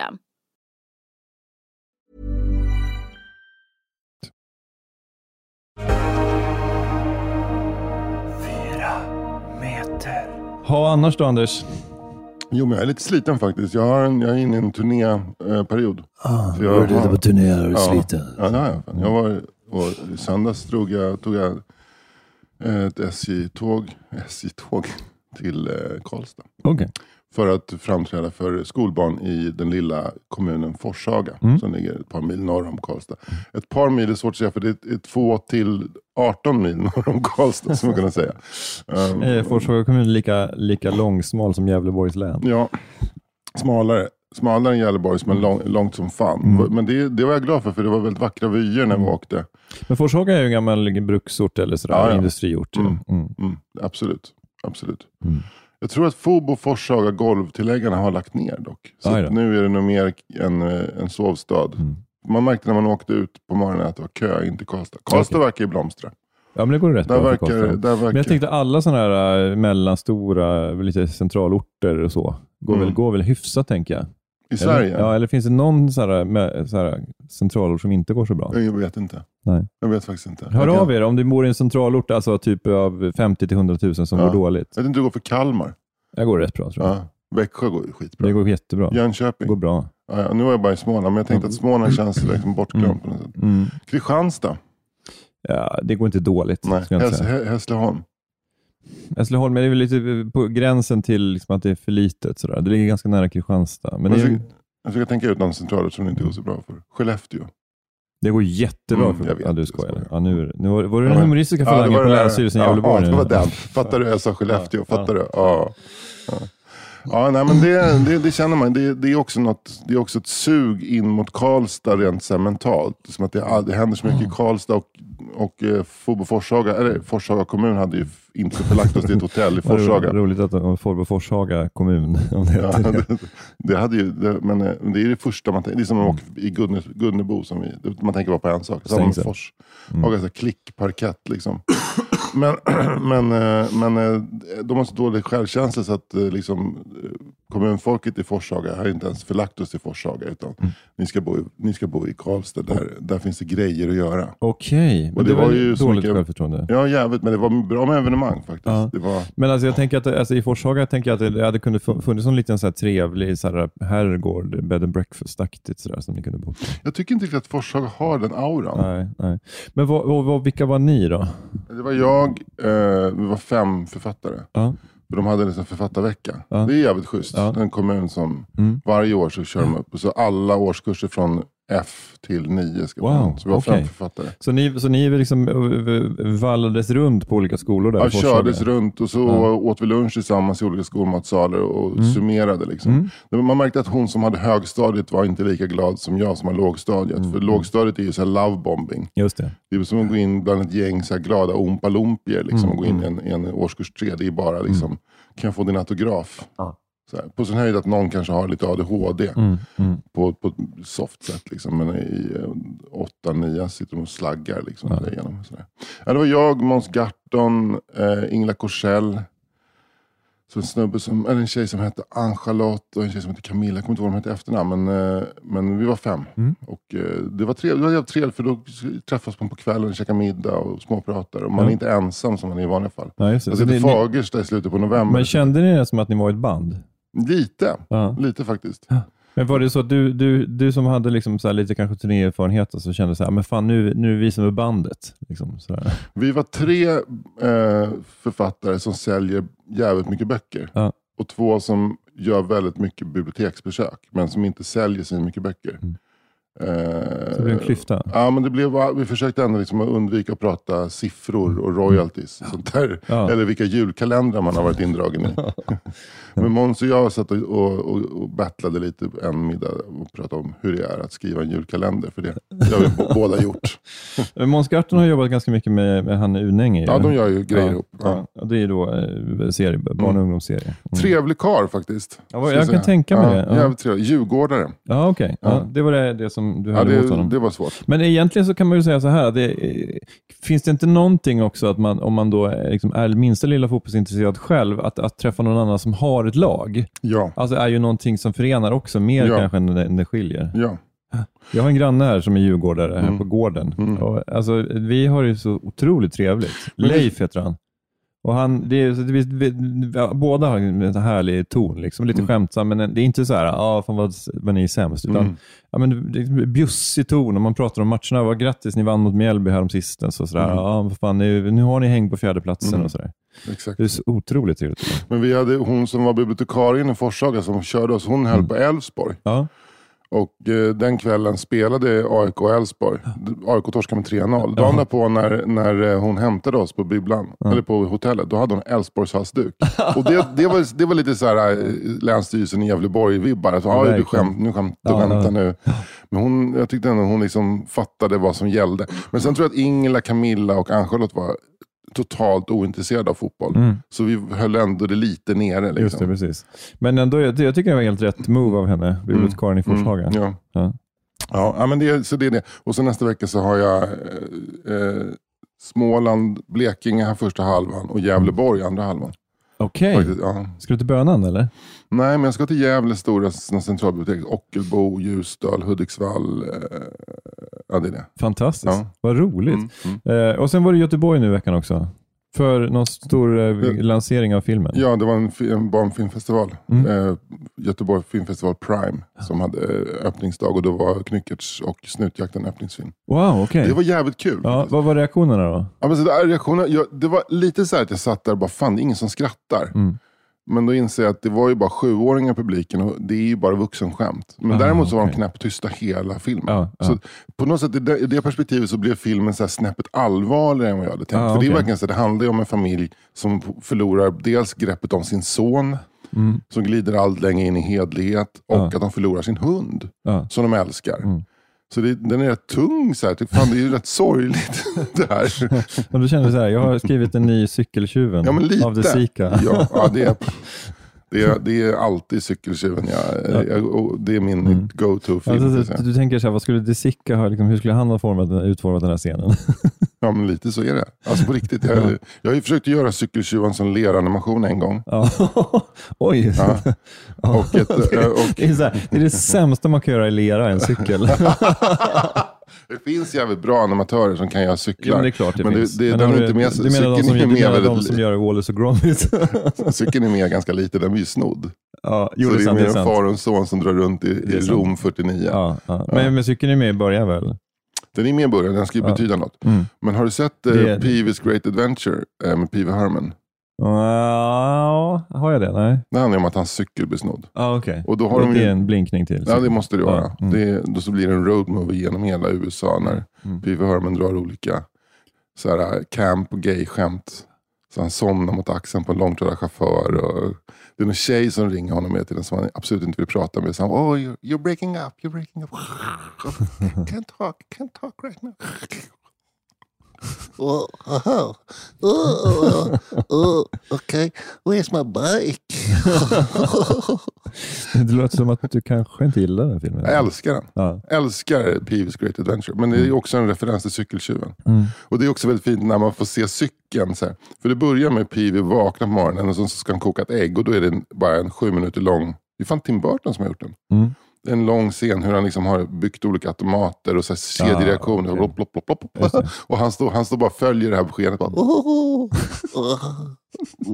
Ha annars då Anders? Jo, men jag är lite sliten faktiskt. Jag, har en, jag är inne i en turnéperiod. Ah, För jag du är ute har- på turné och är Ja. sliten. Ja, det har jag. Jag var, och I söndags drog jag, tog jag ett SJ-tåg SJ-tåg till eh, Karlstad. Okej. För att framträda för skolbarn i den lilla kommunen Forshaga. Mm. Som ligger ett par mil norr om Karlstad. Ett par mil är svårt att säga för det är, två till 18 mil [LAUGHS] norr om Karlstad. som man kan säga. [LAUGHS] Um, Forshaga kommun är lika, lika långsmal som Gävleborgs län. Ja, smalare. Smalare än Gävleborgs men lång, långt som fan. Mm. Men det, det var jag glad för för det var väldigt vackra vyer när vi åkte. Men Forshaga är ju en gammal bruksort eller sådär, Ja, ja. industriort. Mm. Mm. Mm, absolut. absolut. Jag tror att Fobo Forshaga golvtilläggarna har lagt ner dock. Så Aj nu är det nog mer en, eh, en sovstad. Mm. Man märkte när man åkte ut på morgonen att det var kö in till Karlstad. Karlstad Okej. verkar ju blomstra. Ja, men det går rätt Där bra för verkar, Karlstad. där verkar... Men jag tänkte alla sådana här äh, mellanstora, lite centralorter och så, går, Mm. väl, går väl hyfsat tänker jag. I Sverige? Eller, ja, eller finns det någon så här, med, så här, centralort som inte går så bra? Jag vet inte. Nej. Jag vet faktiskt inte. Hör jag, kan- av er om du bor i en centralort, alltså typ av 50 till 100 000 som Ja. går dåligt. jag vet inte hur det går för Kalmar. Det går rätt bra tror jag. Ja. Växjö går skitbra. Det går jättebra. Jönköping. går bra. Ja, ja, nu var jag bara i Småland, men jag tänkte att Småland känns liksom bortglömt. på något sätt. Mm. Kristianstad? Ja, det går inte dåligt. Nej. Ska jag inte Häs- säga. Hä- Hässleholm? Hässleholm är väl lite på gränsen till liksom att det är för litet. Sådär. Det ligger ganska nära Kristianstad. Men jag, försöker, jag försöker tänka ut någon centralort som det inte går så bra för. Skellefteå? det går jättebra Mm, för jag vet. Ja, du skojar. Ja, nu, nu var, var det Ja, den humoristiska Ja, falangen var på. Länsstyrelsen i ja, Gävleborg? Ja, det var den. Fattar du? Jag sa Skellefteå. Ja, Fattar du? Ja. ja. Ja, nej, men det, det, det känner man. Det, det, är också något, det är också ett sug in mot Karlstad rent så mentalt. Som att det, det händer så mycket i Karlstad och, och eh, Forshaga, eller Forshaga kommun hade ju inte förlagt oss till ett hotell i [LAUGHS] Forshaga. Roligt att de får Forshaga kommun. Om det Ja, det. det, hade ju, det, men eh, det är det första man tänker. Det är som att åka i Gunne, Gunnebo. Som vi, man tänker bara på en sak. Samma med Stängsel. Fors. Mm. Mm. Klick, parkett liksom. Men, [CLEARS THROAT] men, eh, men eh, de har så dålig självkänsla så att liksom, kommunfolket i Forshaga har inte ens förlagt oss till Forshaga. Utan Mm. ni, ska bo, i- ni ska bo i Karlstad. Där, där finns det grejer att göra. Okej, Och det, det var var ju dåligt mycket- självförtroende. Ja jävligt, men det var bra med evenemang faktiskt. Ja. Det var, Men alltså jag tänker att alltså i Forshaga tänker jag att det hade kunnat fu- funnits en liten så här trevlig så här herrgård, bed and breakfast-aktigt som ni kunde bo på. jag tycker inte riktigt att Forshaga har den auran. Nej, nej. Men vad, vad, vilka var ni då? Det var jag, eh, vi var fem författare. Ja. De hade liksom författarvecka. Ja. Det är jävligt schysst. Ja. En kommun som Mm. varje år så kör de upp. Så alla årskurser från F till 9 ska Wow, vara Så vi var fem okej. författare. Så ni, så ni liksom vallades runt på olika skolor där Ja, kördes runt och så Ja. åt vi lunch tillsammans i olika skolmatsalar och Mm. summerade. Liksom. Mm. Man märkte att hon som hade högstadiet var inte lika glad som jag som har lågstadiet. Mm. För lågstadiet är ju så här lovebombing. Just det. Det är som att gå in bland ett gäng så här glada ompalompier liksom, Mm, och gå in i en, i en årskurs tre. Det är bara liksom, kan jag få din autograf? Ja. Så här, på sin höjd att någon kanske har lite ADHD Mm. Mm. på, på ett soft sätt. Liksom. Men i eh, åtta, nio sitter de och slaggar. Liksom, Ja. igenom, sådär. Ja, det var jag, Måns Garton, eh, Ingela Korsell. Så en, snubbe som, eller en tjej som hette Ann-Charlotte och en tjej som hette Camilla. Jag kommer inte ihåg vad de hette efternamn. Men, eh, men vi var fem. Mm. Och, eh, det var trevligt, det var trevligt för då träffas man på kvällen, käkar middag och småpratar. Och man är inte ensam som man är i vanliga fall. Ja, just det. Så i ni, ni, Fagersta i slutet på november. men kände ni det som att ni var ett band? Lite, Ja. lite faktiskt. Men var det så att du, du, du som hade liksom så lite kanske turnéerfarenhet och så kände så här, men fan nu, nu är vi som är bandet. Liksom. Vi var tre eh, författare som säljer jävligt mycket böcker. Ja. Och två som gör väldigt mycket biblioteksbesök. Men som inte säljer så mycket böcker. Mm. Eh, Så det blir en klyfta. Ja, men det blev, vi försökte ändå liksom undvika att prata siffror och royalties. och Sånt där. Mm. Ja. Eller vilka julkalendrar man har varit indragen i. [LAUGHS] men Måns och jag satt och, och, och, battlade lite en middag och pratade om hur det är att skriva en julkalender. För det, det har vi båda gjort. [LAUGHS] Måns Garton har jobbat ganska mycket med, med han Unänge. Ja, de gör ju grejer ja, ihop. Ja. Ja. det är då eh, serie, barn och ungdomsserie. Mm. Trevlig karl faktiskt. Ja, jag kan tänka mig det. Ja. Jävligt trevlig. Djurgårdare. Ja. Ja. det var det, det som du Ja, hade emot det, honom. det var svårt. Men egentligen så kan man ju säga så här, det, eh, finns det inte någonting också att man, om man då är, liksom, är minsta lilla fotbollsintresserad själv, att, att träffa någon annan som har ett lag, Ja. alltså är ju någonting som förenar också, mer Ja. kanske än det, än det skiljer. ja. Jag har en granne här som är djurgårdare här Mm. på gården. Mm. Och, alltså, vi har ju så otroligt trevligt. Men Leif heter han. Och han, det är, det, ja, båda har en härlig ton, liksom, lite Mm. skämtsam, men det är inte så här, ah, fan vad, vad ni är sämst, utan Mm. ja, men det är bjussig ton och man pratar om matcherna. Vad grattis, ni vann mot Mjällby här om sistens. Och sådär. Mm. Vad fan, nu, nu har ni häng på fjärdeplatsen Mm. och sådär. Exakt. Det är så otroligt trevligt. Men vi hade hon som var bibliotekarien i Forshaga som körde oss, hon höll Mm. på Elfsborg. Ja. Och eh, den kvällen spelade AIK och Elfsborg. AIK torskade med 3-0. Dagen därpå när, när eh, hon hämtade oss på bibblan, eller på hotellet, då hade hon Elfsborgs halsduk. [LAUGHS] och det, det, var, det var lite så här eh, Länsstyrelsen i Gävleborg-vibbar. Alltså, "Aj, du skämt, nu skämt, du Ja, ja. nu. Men hon, jag tyckte ändå hon liksom fattade vad som gällde. Men sen tror jag att Ingela, Camilla och Ann-Charlotte var totalt ointresserade av fotboll. Mm. Så vi höll ändå det lite nere. Liksom. Just det, precis. Men ändå, jag, jag tycker det var helt rätt move av henne, bibliotekarien i Forshaga. Mm, ja. Ja. Ja, ja, men det, så det är det. Och så nästa vecka så har jag eh, eh, Småland, Blekinge här första halvan och Gävleborg andra halvan. Okej. Faktiskt, ja. Ska du till Bönan eller? Nej, men jag ska till Gävle stora centralbibliotek. Ockelbo, Ljusdal, Hudiksvall. Eh, ja, det är det. Fantastiskt. Ja. Vad roligt. Mm, mm. Eh, och sen var det Göteborg nu i veckan också. För någon stor eh, lansering av filmen. Ja, det var en, en barnfilmfestival. Mm. Eh, Göteborg Filmfestival Prime. Som hade eh, öppningsdag och då var Knyckertz och Snutjakten öppningsfilm. Wow, okej. Det var jävligt kul. Ja, vad var reaktionerna då? Ja, men så där, reaktionen, jag, det var lite så här att jag satt där och bara, fan det är ingen som skrattar. Mm. Men då inser jag att det var ju bara sjuåringar i publiken och det är ju bara vuxenskämt. Men Ah, däremot så var de okej. knäpptysta hela filmen. Ja, ja. Så på något sätt i det, i det perspektivet så blev filmen så här snäppet allvarligare än vad jag hade tänkt. Ah, För det är verkligen så, det handlar ju om en familj som förlorar dels greppet om sin son, Mm. som glider allt längre in i hedlighet och Ja. att de förlorar sin hund Ja. som de älskar. Mm. Så det, den är rätt tung. Så här. Typ, Fan, det är ju rätt sorgligt [LAUGHS] det här. Och då kände du så här, jag har skrivit en ny Cykeltjuven [LAUGHS] Ja, men lite. av The Sika. Ja, ja, det, är, [LAUGHS] det, är, det är alltid cykeltjuven. Jag, och det är min Mm. go-to-film. Alltså, du, du tänker så här, vad skulle De Sika ha, liksom, hur skulle han ha format, utformat den här scenen? Ja, men lite så är det. Alltså på riktigt. Jag, jag har ju försökt göra cykeltjuven som leranimation en gång. [LAUGHS] Oj. Ja. Och ett, [LAUGHS] eh, och- det, är så här, det är det sämsta man kan göra i lera, en cykel. [LAUGHS] Det finns jävligt bra animatörer som kan göra cyklar. Ja, men det är klart det Men det- finns. det- Men den är inte med- Du menar de som, är du med menar de som gör Wallace och Gromit? Cykeln är med ganska lite, den blir ju snodd. ja, jo, så det är det är sant. mer Det är en far och en son som drar runt i, Det är i. Rom 49. Ja, ja. Men, men cykeln är med i början väl? Den är med i början, den ska ju betyda något. Mm. Men har du sett eh, Det- Peeves Great Adventure eh, med Peeve Herman? Ja, har jag det? Nej. Det handlar om att hans cykel blir snodd. Ah, okej. Och då har det de är ju, en blinkning till. ja det måste det vara. Mm. Det, då så blir det en road movie genom hela USA när Mm. Peeve Herman drar olika så här, camp och gay-skämt. Så han somnar mot axeln på en långtradarchaufför. Och det är en tjej som ringer honom med till den som han absolut inte vill prata med. Så han, oh, you're, you're breaking up, you're breaking up. [LAUGHS] can't talk, can't talk right now. Oh, oh, oh, oh, okay. Where's my bike? [LAUGHS] Det låter som att du kanske inte gillar den filmen. Jag älskar den. Ja. älskar Peeves Great Adventure. Men det är ju också en referens till cykeltjuven. Mm. Och det är också väldigt fint när man får se cykeln. Så här. För det börjar med Peevy vakna på morgonen och så ska han koka ett ägg. Och då är det bara en sju minuter lång. Det är fan Tim Burton som har gjort den. Mm. En lång scen hur han liksom har byggt olika automater och så här kedjereaktioner. okej. Plopp, plopp, plopp, plopp. Just det. Och han står, han står bara och följer det här beskedet. Bara, Oh, oh,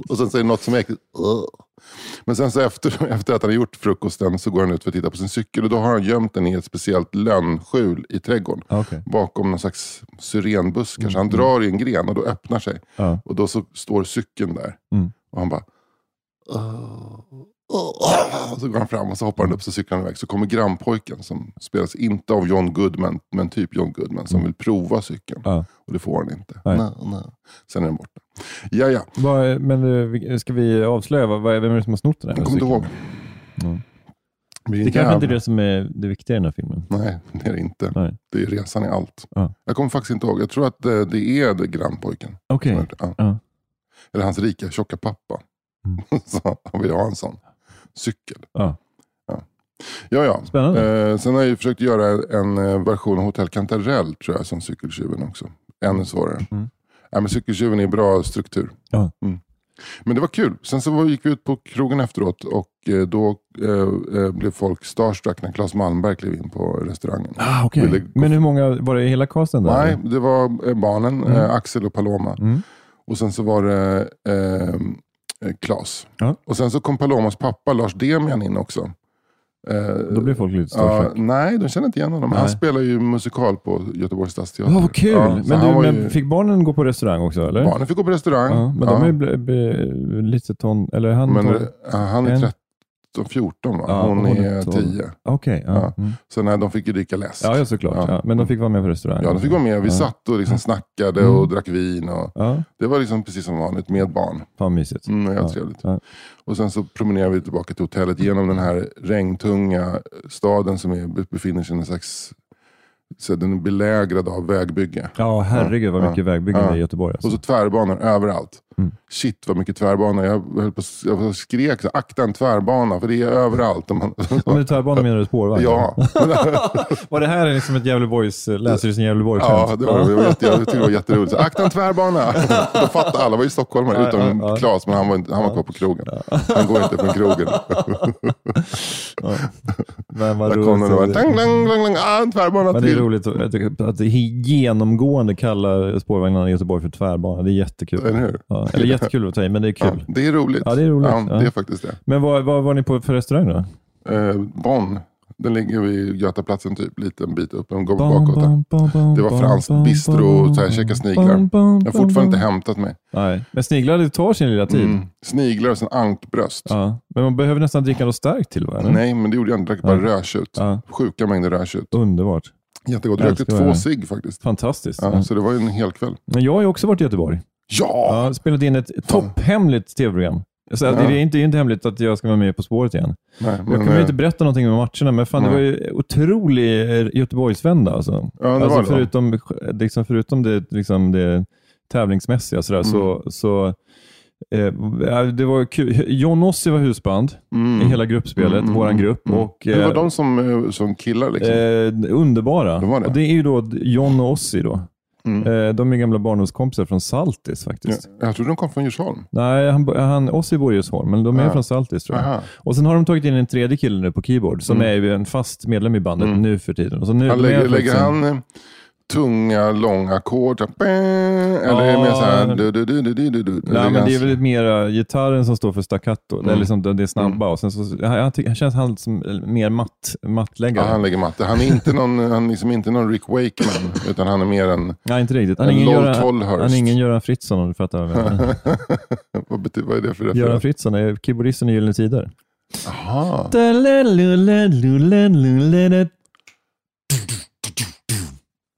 [LAUGHS] och sen säger något som är äckligt. oh. Men sen så efter, efter att han har gjort frukosten så går han ut för att titta på sin cykel. Och då har han gömt den i ett speciellt lönnskjul i trädgården. Ah, okej. Bakom någon slags syrenbuskar. Mm, Så han drar i en gren och då öppnar sig. Ja. Och då så står cykeln där. Mm. Och han bara, Oh, Och så går han fram och så hoppar han upp så cyklar han iväg. Så kommer grannpojken som spelas inte av John Goodman, men typ John Goodman, som vill prova cykeln. Ja. Och det får han inte. Nej. Nej, nej. Sen är den borta. Ja, ja. Vad, men eh, ska vi avslöja, vad, vem är det som har snott den här Jag kommer inte ihåg. Ja. Det, är kanske inte är det som är det viktiga i den här filmen. Nej, det är det inte. Nej. Det är resan i allt. Ja. Jag kommer faktiskt inte ihåg. Jag tror att det, det är det grannpojken. Okej. Ja. Ja. Eller hans rika tjocka pappa. Mm. [LAUGHS] så han vill ha en sån cykel. Ja. Ja, ja. Spännande. Eh, sen har jag försökt göra en eh, version av Hotell Kantarell tror jag som cykeltjuven också. Ännu svårare. Mm. Ja, men cykeltjuven är bra struktur. Ja. Mm. Men det var kul. Sen så gick vi ut på krogen efteråt och eh, då eh, eh, blev folk starstruck när Claes Malmberg klev in på restaurangen. Ah, gå- Men hur många, var det hela casten där? Nej, det var barnen, Mm. eh, Axel och Paloma. Mm. Och sen så var det Klas. Ja. Och sen så kom Palomas pappa Lars Demian in också. Eh, Då blev folk lite ja, starstruck. Nej, de känner inte igen honom. Han Nej. spelar ju musikal på Göteborgs stadsteater. Ja, vad kul! Ja, men han du, men ju- fick barnen gå på restaurang också? Eller? Barnen fick gå på restaurang. Ja, men de är ble, lite ton... Eller han... Men, ton- eh, ja, han är en- 13, 14 va? Ja, Hon hon är är 12. 10. Okej, ja. Mm. Så nej, de fick ju dricka läsk. ja, ja, såklart. Ja. Men de fick vara med på restaurang? Ja, de fick vara med. Vi satt och liksom snackade Mm. och drack vin. Och det var liksom precis som vanligt med barn. fan mysigt. Mm, Ja. trevligt. Och sen så promenerar vi tillbaka till hotellet genom den här regntunga staden som är, befinner sig i en slags... Så den är belägrad av vägbygge. Ja, herregud vad Ja. mycket vägbyggen Ja. det är i Göteborg. Alltså. Och så tvärbanor överallt. Mm. Shit vad mycket tvärbanor. Jag, höll på, jag skrek så, akta en tvärbana för det är överallt. Man, Ja, men tvärbanan menar du spårvagn? ja, [LAUGHS] Var det här liksom ett Gävleborgs, Länsstyrelsen Gävleborg ja, det var, var jätte, jag tyckte det var jätteroligt. Så, akta en tvärbana. [LAUGHS] Då fattade alla, var ju stockholmare Ja, utom ja, ja. Claes, men han var, han var kvar på krogen. Han går inte från krogen. [LAUGHS] Men vad Där kom den och bara, tang, tang, ah, en tvärbana Men det är till. roligt att, att genomgående kallar spårvagnarna i Göteborg för tvärbana. Det är jättekul. Eller hur? Ja, eller jättekul att ta i, men det är Ja, kul. det är roligt. Ja, det är roligt. Ja, Ja. det är faktiskt det. Men vad, vad var ni på för restaurang då? Eh, Bonn, den ligger vid Götaplatsen typ, liten bit upp. En går bakåt. där. Det var franskt bistro, så här, käka sniglar. Jag har fortfarande inte hämtat mig. Nej, men sniglar det tar sin lilla tid. Mm. Sniglar och sen ankbröst. Ja. Men man behöver nästan dricka något starkt till va? eller? Nej, men det gjorde jag inte. Jag drack bara Ja. rödtjut. Ja. Sjuka mängder rödtjut. Underbart. Jättegott. Jag rökte två cigg faktiskt. Fantastiskt. Ja. Så det var ju en hel kväll. Men jag har ju också varit i Göteborg. Ja! Ja, spelat in ett topphemligt tv-program. Så Ja. Det är inte, det är inte hemligt att jag ska vara med På spåret igen. Nej, Jag kommer eh, inte berätta någonting om matcherna, men fan, det var Nej. ju otrolig eh, Göteborgsvända. Alltså. Ja, det alltså var det. förutom, liksom, förutom det, liksom det tävlingsmässiga sådär, så, Mm. så eh, ja, det var kul. John Ossi var husband Mm. i hela gruppspelet, Mm, mm, mm, grupp. Och, Det var eh, de som, eh, som killar liksom. eh, underbara. De det. Och det är ju då John och Ossi. Då. Mm. Eh, de är gamla barndomskompisar från Saltis Ja, faktiskt. jag trodde de kom från Djursholm. Nej, han, han, Ossi bor i Djursholm, men de är Ja. från Saltis tror jag. Aha. Och sen har de tagit in en tredje kille nu på keyboard som Mm. är en fast medlem i bandet Mm. nu för tiden. Och så nu, Han lägger, lägger han eh, tunga, långa ackord? Eller är det mer så här... Ja. Du, du, du, du, du, du, du, Nej, men det är han- väl mera gitarren som står för staccato. Det, är Mm. liksom, det är snabba. Och sen så, tycker- jag känns han som mer matt, Ja, mattläggare. han lägger matte. Han är inte någon, han är liksom inte någon Rick Wakeman, utan han är mer en, Nej, inte riktigt. Han är en ingen, Göran, han är ingen Göran Fritzson om du fattar vad jag menar. [LAUGHS] vad, betyder, vad är det för Göran referens? Fritzson är keyboardisten i Gyllene Tider. Jaha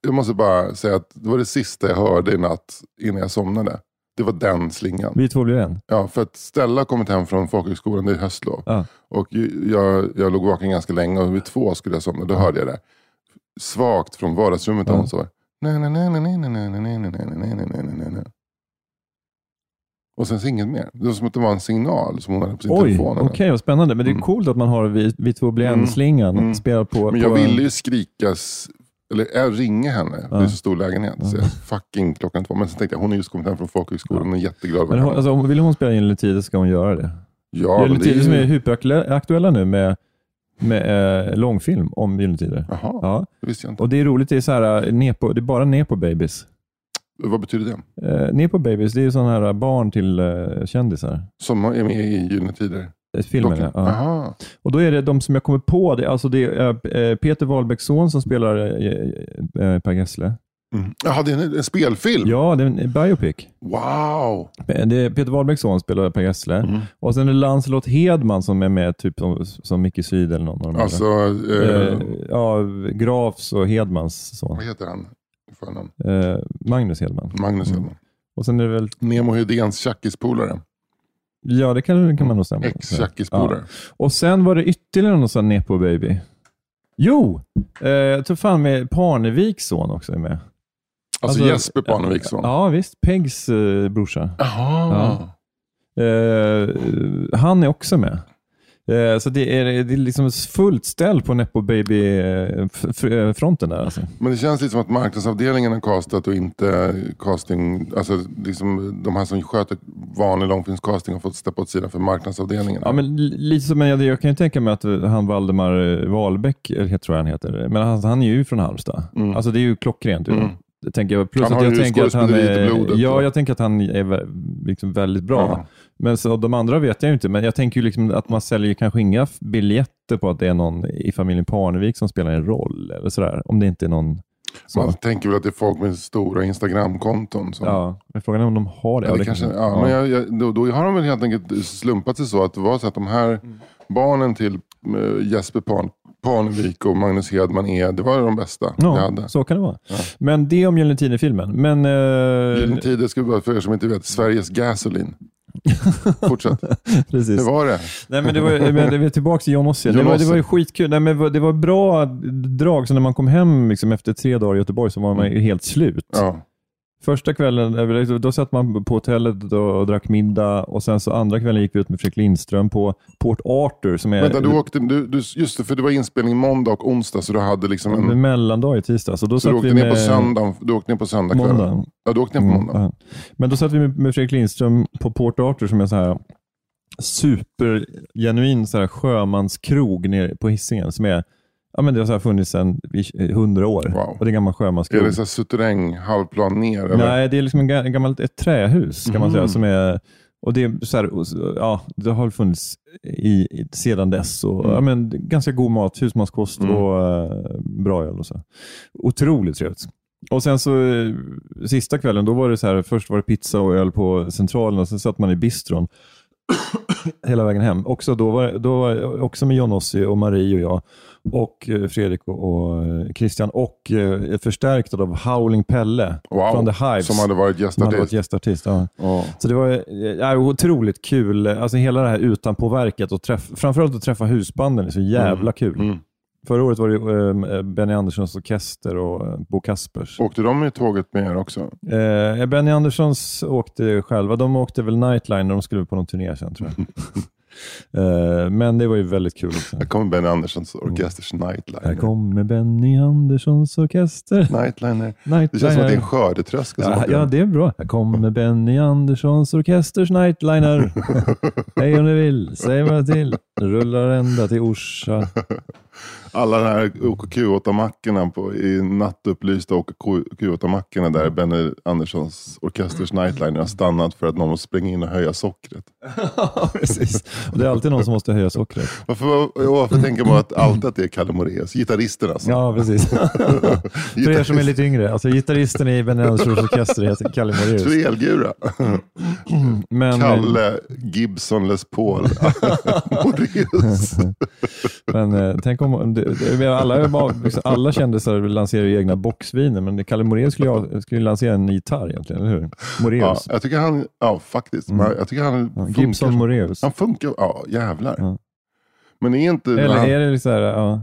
jag måste bara säga att det var det sista jag hörde i natt innan jag somnade. Det var den slingan. Vi två blev en. Ja, för att Stella har kommit hem från folkhögskolan, det är höstlov. Ja. Och jag, jag låg vaken ganska länge och vid två skulle jag somna. Då hörde jag det. Svagt från vardagsrummet där ja. hon sov. Och sen så inget mer. Det var som att det var en signal som hon hade på sin Oj, telefon. Okej, okay, vad spännande. Men det är coolt att man har vi, vi två blir en-slingan. Mm. mm. På, men jag på ville ju skrikas eller jag ringa henne. Ja. Det är så stor lägenhet. Så Ja. jag, fucking klockan två. Men sen tänkte jag, hon har just kommit hem från folkhögskolan och är jätteglad. Men hon, alltså, vill hon spela Gyllene Tider ska hon göra det. ja, det är Tider som är hyperaktuella nu med, med eh, långfilm om Gyllene. Jaha, Ja. det visste jag inte. Och det är roligt, det är, så här, eh, nepo, det är bara nepo babies. Vad betyder det? Eh, nepo babies, det är sådana här barn till eh, kändisar. Som är med i Gyllene Tider? Filmen, ja. Dockan? ja. Aha. Och då är det de som jag kommer på, det, alltså det är eh, Peter Wahlbecks son som spelar eh, eh, Per Gessle. Jaha, det är en, en spelfilm? Ja, det är en biopic. Wow! Det är Peter Wahlbecks son spelar Per Gessle. Mm. Och sen är det Lancelot Hedman som är med, typ som, som Micke Syd eller någon av de Alltså, eh, Eh, ja, Grafs och Hedmans son. vad heter han? förnamn? Eh, Magnus Hedman. Magnus Mm. Hedman. Och sen är det väl, Nemo Hedéns tjackispolare. Ja det kan, kan man nog stämma. Ex-tjackispolare. Och sen var det ytterligare någon sån Nepo Baby. Jo, eh, jag tror fan med Parneviks son också är med. Alltså, Jesper Parneviks son. Ja, visst. Pegs eh, brorsa. Jaha. Eh, han är också med. Eh, så det är, det är liksom fullt ställ på Nepo Baby-fronten där. Alltså. Men det känns lite som att marknadsavdelningen har castat och inte casting. Alltså liksom de här som sköter vanlig långfilmscasting har fått steppa åt sidan för marknadsavdelningen. Ja, men li- lite som, men jag, jag kan ju tänka mig att eh, han Valdemar eh, Wahlbeck, eller jag tror jag han heter, men han, han är ju från Halmstad. Mm. Alltså det är ju klockrent. Mm. Tänker jag. Plus Han att har jag ju tänker att han skådespeleriet i är, blodet, ja, jag tänker att han är liksom väldigt bra. Ja. Men så, de andra vet jag ju inte, men jag tänker ju liksom att man säljer kanske inga biljetter på att det är någon i familjen Parnevik som spelar en roll eller sådär. Om det inte är någon så. Man tänker väl att det är folk med stora Instagramkonton. Som, Ja, men frågan är om de har det. Ja, Ja, det det kanske, kanske- ja, Men jag, jag, då, då har de väl helt enkelt slumpat sig så att det var så att de här Mm. barnen till eh, Jesper Pan, Parnevik och Magnus Hedman är, det var de bästa Ja, hade. så kan det vara. Men det om Gyllene Tider-filmen. Men, eh, Gyllene Tider, ska vi bara för er som inte vet, Sveriges Gasoline. [LAUGHS] Fortsätt. [LAUGHS] precis. Hur var det? Nej, men det var, men det var tillbaka till John Ossie. Det John var, det var ju skitkul. Nej, men det var- det var bra drag. Så när man kom hem liksom, efter tre dagar i Göteborg så var man ju helt slut. Ja. Första kvällen, eh, då satt man på hotellet och, drack middag och sen så andra kvällen gick vi ut med Fredrik Lindström på Port Arthur som är Vänta, du åkte, du, du, just det, för det var inspelning måndag och onsdag så du hade liksom en en... mellandag i tisdags. Och då Så du åkte vi ner med på söndag, du åkte ner på söndag måndag. Ja, du åkte ner på Mm, måndag. ja. Men då satt vi med, med Fredrik Lindström på Port Arthur som är så här supergenuin så här sjömanskrog nere på Hisingen som är Ja, men det har funnits sedan hundra år. Wow. Och det är en gammal Är sjömanskrog. det så här suterräng, halvplan ner? Eller? Nej, det är liksom en ga- gammalt ett trähus kan man Mhm. säga. Som är, och det, är så här, ja, det har funnits i, sedan dess. Och, Mm. ja, men, ganska god mat, husmanskost Mm. och eh, bra öl. Och så. Otroligt trevligt. Och sen så eh, sista kvällen, då var det så här, först var det pizza och öl på Centralen och sen satt man i bistron [COUGHS] hela vägen hem. Också, då var, då var, också med John Ossie och Marie och jag och eh, Fredrik och, och eh, Christian och eh, förstärkt av Howling Pelle Wow, från The Hives. som hade varit som hade varit gästartist. gästartist. Ja. Ja. Så det var eh, ja, otroligt kul. Alltså hela det här utanpåverket och träff, framförallt att träffa husbanden är så jävla kul. Mm. Förra året var det eh, Benny Anderssons orkester och eh, Bo Kaspers. Åkte de med tåget med er också? Eh, Benny Anderssons åkte själva. De åkte väl Nightline när de skulle på någon turné sen tror jag. [LAUGHS] eh, men det var ju väldigt kul också. Här kommer Benny Anderssons orkesters Här Nightliner. kommer Benny Anderssons orkester. Nightliner. Nightliner. Det känns som att det är en skördetröska Ja, ja, det är bra. Här kommer Benny Anderssons orkesters Nightliner. [LAUGHS] Hej om ni vill, säg vad till. Rullar ända till Orsa. [LAUGHS] Alla de här OKQ8-mackorna på- i nattupplysta OKQ8-mackorna där Benny Anderssons orkesters Nightliner har stannat för att någon måste springa in och höja sockret. [LAUGHS] Precis. Och det är alltid någon som måste höja sockret. Varför, varför tänker man att alltid att det är Kalle Moraeus? Gitarristen alltså. Ja, precis. [LAUGHS] För er som är lite yngre. Alltså, gitarristen i Benny Anderssons orkester heter Kalle Moraeus. Trelgura. [CLEARS THROAT] Men, eh, Kalle Gibson Les Paul [LAUGHS] Moraeus. men eh, tänk om det, det, alla, liksom, alla kändisar lanserar ju egna boxviner, men Kalle Moraeus skulle, ju- skulle lansera en gitarr egentligen, eller hur? Ja, Moraeus. jag tycker han, ja faktiskt. Men Jag tycker han Mm. Ja, funkar. Gibson Moraeus. Han funkar, ja jävlar. Ja. Men är inte... Eller han, är det så här, ja.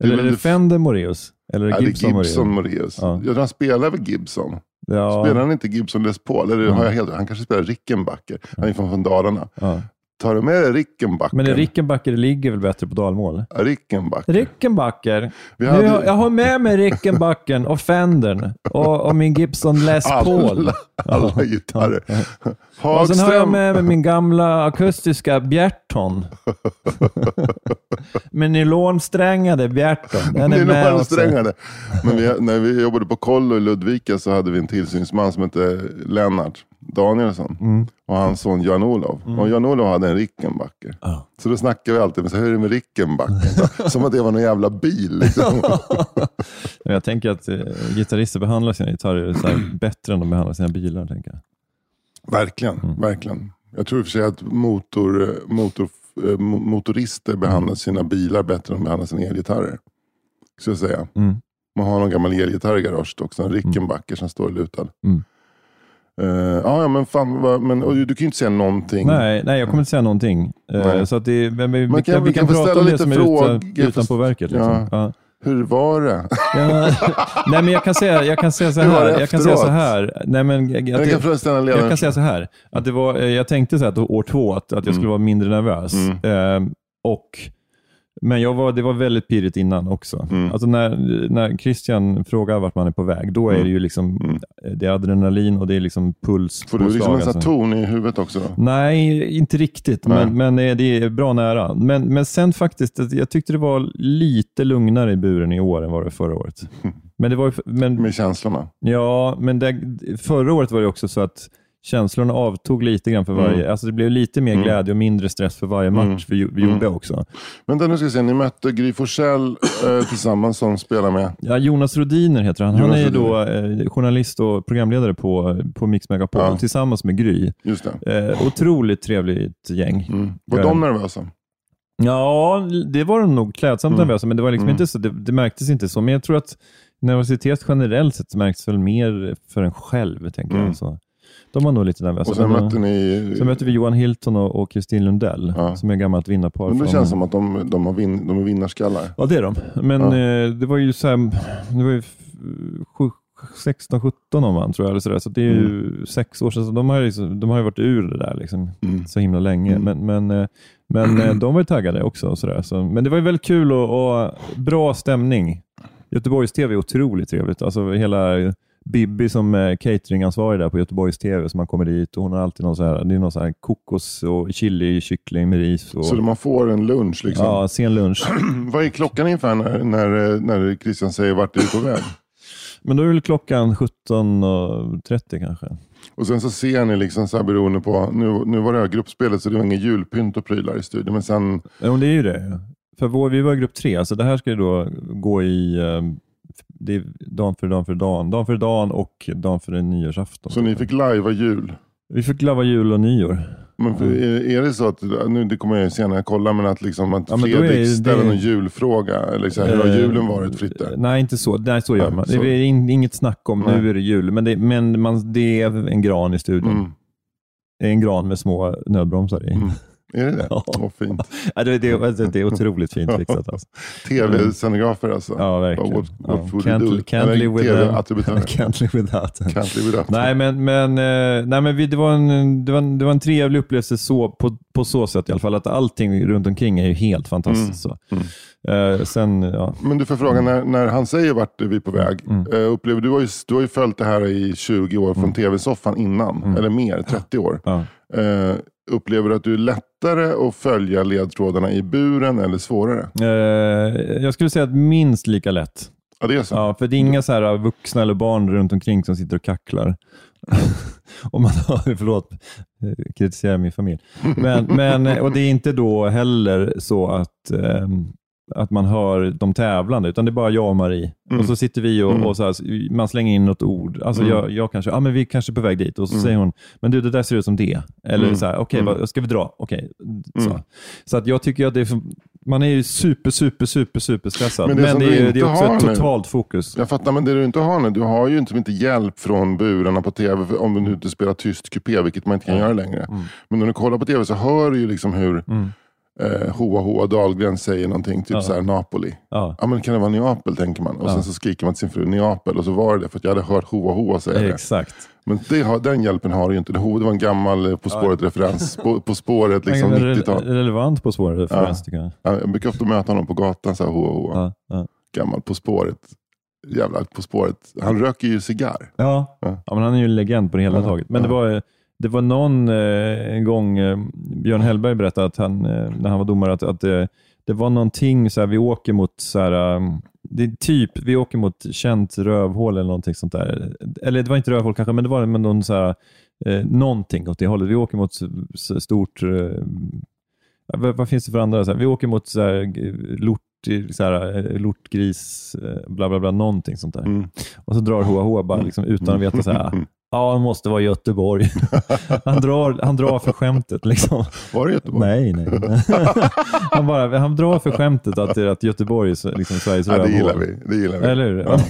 Det är Eller är väl det det- Fender Moraeus? Eller Ja, är det det är Gibson, Gibson Moraeus? Moraeus. Ja. Ja. han spelar väl Gibson? Ja. Spelar han inte Gibson Les Paul? Eller Ja. har jag helt, han kanske spelar Rickenbacker. Han är från, från Dalarna. Ja. Tar du med dig Rickenbacker? Men Rickenbacker ligger väl bättre på dalmål? Ja, Rickenbacker. Rickenbacker. Nu, hade- har- jag har med mig Rickenbacken och Fendern och, och min Gibson Les Paul. Alla, alla gitarrer. Och sen har jag med mig min gamla akustiska Bjerton. Med nylonsträngade Bjerton. Den är. Nylonsträngade. Men vi, när vi jobbade på kollo i Ludvika så hade vi en tillsynsman som hette Lennart. Danielsson Mm. Och hans son Jan-Olof. Och Jan-Olof hade en Rickenbacker. Ja. Så då snackade vi alltid med så hur är det med Rickenbacken? [LAUGHS] Som att det var någon jävla bil. Liksom. [LAUGHS] Men Jag tänker att eh, gitarrister behandlar sina gitarrer så här bättre än de behandlar sina bilar. Tänker jag. verkligen, Mm. verkligen. Jag tror i och för sig att motor, motor, eh, mo- motorister behandlar sina bilar bättre än de behandlar sina elgitarrer. Ska jag säga. Mm. Man har någon gammal elgitarr i garaget också. En Rickenbacker som står lutad. Mm. Eh, ja, men fan, vad, men, du kan ju inte säga någonting. Nej, nej, jag kommer inte säga någonting. Nej. Så att det, men vi, kan- kan, vi kan kan prata ställa om det lite som är frågor, utan, utanpå verket. Liksom. Ja. Ja. Hur var det? Ja, [LAUGHS] nej, men jag kan säga, jag kan säga så här. Jag kan säga så här. Nej, men, jag, Jag kan jag, ställa jag kan säga så här. Att det var, jag tänkte så här att år två, att, att jag skulle vara mindre nervös. Mm. Eh, och, men jag var, det var väldigt pirrigt innan också. Mm. Alltså när, när Christian frågar vart man är på väg, då är Mm. det ju liksom, Mm. det är adrenalin och det är liksom puls. Får du liksom en alltså. ton i huvudet också? Nej, inte riktigt, Nej. men, men eh, det är bra nära. Men, men sen faktiskt, jag tyckte det var lite lugnare i buren i år än vad det var förra året. [LAUGHS] Men det var men, Med känslorna? ja, men det, förra året var det också så att känslorna avtog lite grann för varje, Mm. alltså det blev lite mer Mm. glädje och mindre stress för varje match Mm. vi, vi Mm. gjorde också. Vänta nu ska vi se, ni mötte Gry Forssell eh, tillsammans som spelar med. Ja, Jonas Rodiner heter han. Han är ju då eh, journalist och programledare på, på Mix Megapol Ja. tillsammans med Gry. Just det. Eh, otroligt trevligt gäng. Mm. Var de nervösa? Ja, det var de nog klädsamt Mm. nervösa, men det var liksom Mm. inte så, det, det märktes inte så. Men jag tror att nervositet generellt sett märks väl mer för en själv, tänker Mm. jag. Så. De var nog lite nervösa. Och sen men, mötte ni... sen mötte vi Johan Hilton och Kristin Lundell, Ja. som är gammalt vinnarpar. Men det från- känns som att de, de, har vin, de är vinnarskallar. Ja, det är de. Men Ja. eh, det var ju så här, det var ju f- 16-17 om man tror jag. Eller så där. så det är ju sex år sedan. Så de, har ju, de har ju varit ur det där liksom, Mm. så himla länge. Mm. Men, men, eh, men eh, de var ju taggade också. Och så där. Så, men det var ju väldigt kul och, och bra stämning. Göteborgs TV är otroligt trevligt. Alltså hela Bibi som är cateringansvarig där på Göteborgs TV, som man kommer dit och hon har alltid någon så här, det är någon så här kokos och chili kyckling med ris. Och, Så man får en lunch liksom. ja, sen lunch. [CLEARS THROAT] Vad är klockan ungefär när, när, när Christian säger vart du är på väg? [CLEARS THROAT] Men då är väl klockan 17.30 kanske. Och sen så ser ni liksom så här beroende på, nu, nu var det här gruppspelet så det var inget julpynt och prylar i studion. Men sen, men det är ju det. För vår, vi var i grupp tre, så det här ska ju då gå i eh, det är dan för dan för dan. Dan för dan och dan för en nyårsafton. så ni fick lajva jul. Vi fick lava jul och nyår. Men för, är, är det så att, nu det kommer jag ju senare kolla, men att, liksom att Ja, Fredrik ställer någon julfråga? Eller så här, hur har Eh, julen varit Fritte? Nej, inte så. Nej, så gör man. så- Det är in, inget snack om Nej. nu är det jul, men, det, men man, det är en gran i studion. Mm. Det är en gran med små nödbromsar i. Mm. Är det det? Ja. Åh, fint. [LAUGHS] Ja, det, det, alltså, det är [LAUGHS] otroligt fint fixat. Alltså. Tv-scenografer alltså. Ja, verkligen. What, what Ja, would can't, can't live. [LAUGHS] Can't live without them. Can't live without. Nej, men, men, eh, nej, men vi, det, var en, det, var en, det var en trevlig upplevelse så, på, på så sätt i alla fall. Att allting runt omkring är ju helt fantastiskt. Så. Eh, sen, ja. Men du får fråga, när, när han säger vart är vi på väg, Mm. eh, upplever, du, har ju, du har ju följt det här i 20 år från tv-soffan innan, Mm. eller mer, 30 år. Ja. Eh, upplever du att du är lättare att följa ledtrådarna i buren eller svårare? Eh, jag skulle säga att minst lika lätt. Ja, det är så. Ja, för det är inga så här vuxna eller barn runt omkring som sitter och kacklar. [LAUGHS] Om man har, [LAUGHS] förlåt, eh, kritiserar min familj. Men, men, eh, och det är inte då heller så att, ehm, att man hör de tävlande, utan det är bara jag och Marie. Mm. Och så sitter vi och, Mm. och så här, man slänger in något ord. Alltså Mm. jag, jag kanske, ja men vi kanske är på väg dit. Och så Mm. säger hon, men du det där ser ut som det. Eller Mm. så här, okej, Mm. vad ska vi dra? Okej. Så, Mm. så att jag tycker att det är, man är ju super, super, super, super stressad. Men Men det det, som är, ju- det är också ett nu- totalt fokus. Jag fattar, men det du inte har nu, du har ju inte, inte hjälp från burarna på tv om du nu inte spelar tyst kupé, vilket man inte kan göra längre. Mm. Men när du kollar på tv så hör du ju liksom hur Mm. Eh, Hoa Hoa Dahlgren säger någonting, typ Ja. så här Napoli. Ja. Ja men kan det vara Neapel tänker man. Och Ja. sen så skriker man till sin fru Neapel och så var det det för att jag hade hört Hoa Hoa säga det. Exakt. Men det den hjälpen har du ju inte. Det var en gammal eh, På spåret-referens. På, på spåret liksom Men re- 90-tal. relevant på svårare referens tycker jag. Ja, Jag brukar ofta möta honom på gatan, så här Hoa Hoa. Gammal På spåret. Jävla På spåret. Han röker ju cigarr. Ja. Ja. ja, men han är ju en legend på det hela Ja, taget. Men det ja. var, eh, det var någon eh, en gång, eh, Björn Hellberg berättade att han, eh, när han var domare, att, att eh, det var någonting, så här, vi åker mot så här, eh, det är typ, vi åker mot känt rövhål eller någonting sånt där. Eller det var inte rövhål kanske, men det var men någon så här, eh, någonting åt det hållet. Vi åker mot stort... Eh, vad, vad finns det för andra? Så här, vi åker mot så här, lort, så här, eh, lortgris, eh, bla bla bla, någonting sånt där. Mm. Och så drar Hoa Hoa bara liksom, utan att veta så här, [LAUGHS] ja, det måste vara Göteborg. [LAUGHS] han, drar, han drar för skämtet. Liksom. Var det Göteborg? Nej, nej. [LAUGHS] han, bara, han drar för skämtet att, att Göteborg är liksom Sveriges Ja, det rövhål. gillar vi. Det gillar vi. Eller hur? Ja.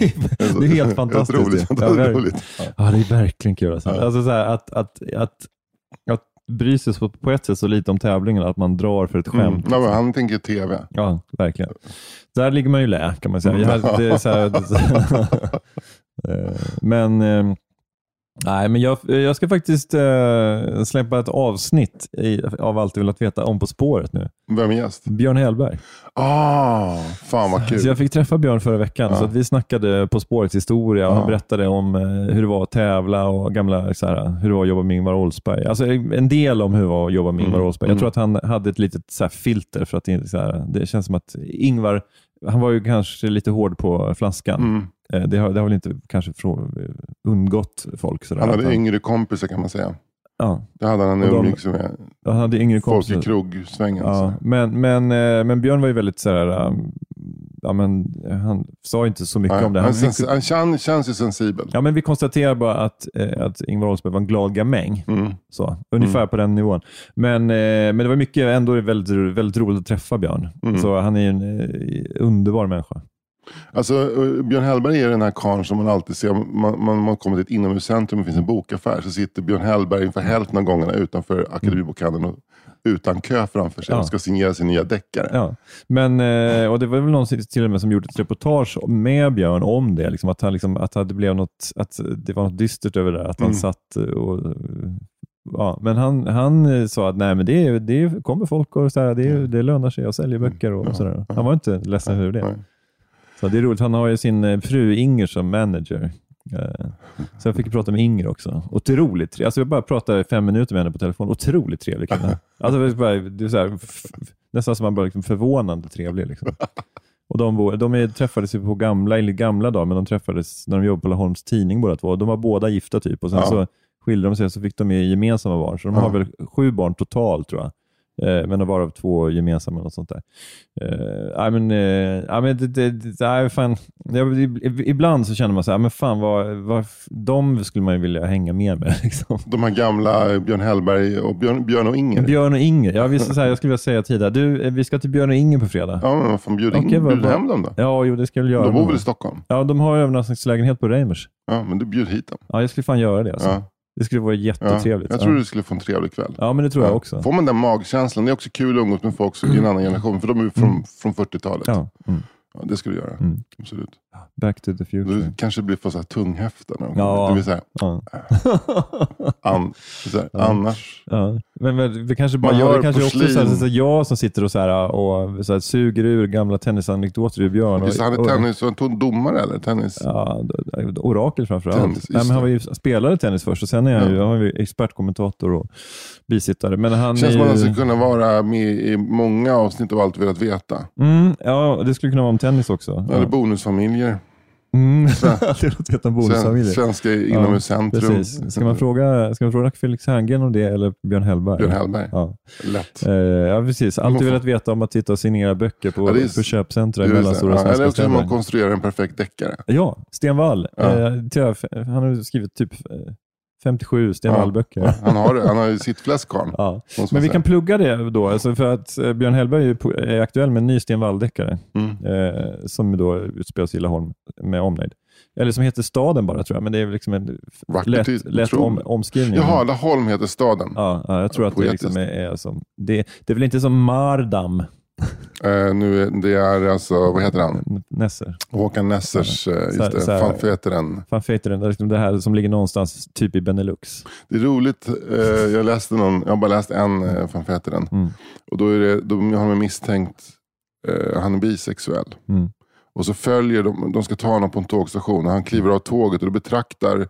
det är helt fantastiskt. Otroligt, Ja, roligt. Ja. Det är verkligen kul. Alltså. Ja. Alltså, så här, att, att, att, att bry sig så, på ett sätt så lite om tävlingen, att man drar för ett Mm. skämt. Ja, men han tänker tv. Ja, verkligen. Där ligger man ju lä, kan man säga. Jag, det är så här, [LAUGHS] Eh, men eh, nej, men jag, jag ska faktiskt eh, släppa ett avsnitt i, av Allt du velat veta om På spåret nu. Vem är gäst? Björn Hellberg. Ah, fan vad kul. Så jag fick träffa Björn förra veckan, Ja. så att vi snackade På spårets historia och Ja. han berättade om eh, hur det var att tävla och gamla, så här, hur det var att jobba med Ingvar Oldsberg. Alltså en del om hur det var att jobba med Ingvar Mm. Oldsberg. Jag Mm. tror att han hade ett litet så här, filter för att så här, det känns som att Ingvar, han var ju kanske lite hård på flaskan. Mm. Eh, Det har, det har väl inte kanske undgått folk. Sådär, Han hade yngre kompisar kan man säga. ja, Det hade han när liksom, är han hade yngre folk i krogsvängen. Ja, men, men, eh, men Björn var ju väldigt sådär, um, ja, men, han sa inte så mycket Nej, om det. han, Han, sens- han känns, känns ju sensibel. ja, men vi konstaterar bara att, eh, att Ingvar Oldsberg var en glad gamäng. Mm. Så, ungefär på den nivån. Men, eh, men det var mycket ändå väldigt, väldigt roligt att träffa Björn. Mm. Så han är en eh, underbar människa. Alltså, eh, Björn Hellberg är den här karln som man alltid ser. Man, man, man kommer till ett inomhuscentrum och det finns en bokaffär. Så sitter Björn Hellberg ungefär hälften av gångerna utanför Akademibokhandeln och utan kö framför sig Ja. och ska signera sin nya deckare. Ja. Men, eh, och det var väl någon till och med som gjorde ett reportage med Björn om det. Liksom, att, han, liksom, att, det blev något, att det var något dystert över det. Att han Mm. satt och... Ja, men han, han eh, sa att nej, men det, är- det kommer folk och så här, det, är- det lönar sig att sälja böcker. Och Ja, sådär. ja. Han var inte ledsen över det. Nej. Så det är roligt. Han har ju sin eh, fru Inger som manager. Eh, Så jag fick prata med Inger också. Otroligt trevlig. Alltså jag bara pratade fem minuter med henne på telefon. Otroligt trevlig kvinna. [LAUGHS] Alltså det är så här, nästan som man bara liksom förvånande trevlig. Liksom. Och de, de är, träffades ju på gamla, eller gamla dagar, men de träffades när de jobbade på Laholms Tidning båda två. De var båda gifta typ och sen Ja. så skilde de sig så fick de ju gemensamma barn. Så de har Ja. väl sju barn totalt tror jag. Eh, men varav två gemensamma och sånt där. Eh, nej, men, eh, nej, men det, det, fan. Ibland så känner man så här, men fan vad, vad, de skulle man ju vilja hänga mer med. [LAUGHS] Liksom. De här gamla Björn Hellberg och Björn, Björn och Inger. Björn och Inger. Ja, visst, så här, jag skulle vilja säga tidigare, du, eh, vi ska till Björn och Inger på fredag. Ja, men fan, bjud, in, vad bjud hem dem då. Ja, jo, det ska jag väl göra. De bor väl i. Stockholm? Ja, de har övernattningslägenhet på Reimers. Ja, men du bjud hit dem. Ja, jag skulle fan göra det. Alltså. Ja. Det skulle vara Ja. jättetrevligt. Jag tror ja. du skulle få en trevlig kväll. ja, men det tror jag Ja. också. Får man den magkänslan, det är också kul att umgås med folk i en annan generation, för de är från, från 40-talet. Ja. Ja. Mm. det ska du göra. Mm. Absolut. Back to the future. Du kanske blir för så här tunghäfta. någon gång. Ja. Så här, Ja. an, så här, Ja. Annars. Ja. Men, men det kanske bara Man gör det kanske också porslin. så här, så här, jag som sitter och, så här, och så här, suger ur gamla tennisanekdoter ur Björn. Och, han är och, tennis, var han domare eller? Tennis? Ja, orakel framförallt. Tennis, Nej, men han det. var ju spelade tennis först och sen är han ju, han var ju expertkommentator och bisittare. Men han Känns som att han skulle kunna vara med i många avsnitt av Allt vi velat veta. mm, ja, det skulle kunna vara om tennis också. Eller Ja. Bonusfamiljer. Mm. [LAUGHS] det låter helt om Sven, bonusfamiljer. svenska inomhuscentrum. Precis. Ska man, fråga, ska man fråga Felix Herngren om det eller Björn Hellberg? Björn Hellberg. Ja. Lätt. Eh, ja, precis. Alltid får- velat veta om att sitta och signera böcker på, Ja, är- på köpcentra i mellanstora ja, svenska Eller också hur städer. man konstruerar en perfekt deckare. Ja, Sten Wall. Ja. Eh, han har skrivit typ eh, 57 Sten. Wall-böcker. Ja, han, har, han har ju sitt fläsk Ja. Men vi säga. kan plugga det då, alltså för att eh, Björn Hellberg är, aktuell med en ny Sten Wall-deckare Mm. eh, som då utspelas i Laholm med omnejd. Eller som heter Staden bara tror jag, men det är liksom en Vackert, lätt, lätt om, omskrivning. Jaha, Laholm heter staden. Ja, ja, jag tror att det, liksom är, är som, det, det är väl inte som Mardam, Eh, nu är, det är alltså, vad heter han? Nesser. Håkan Nessers, här- just det, så här- fan vad heter den? Fan heter den? Det är liksom det här som ligger någonstans typ i Benelux. Det är roligt, eh, jag läste någon, jag har bara läst en fan vad heter den. Mm. Och då är det, de har de misstänkt, eh, han är bisexuell. Mm. Och så följer de, de ska ta honom på en tågstation och han kliver av tåget och då betraktar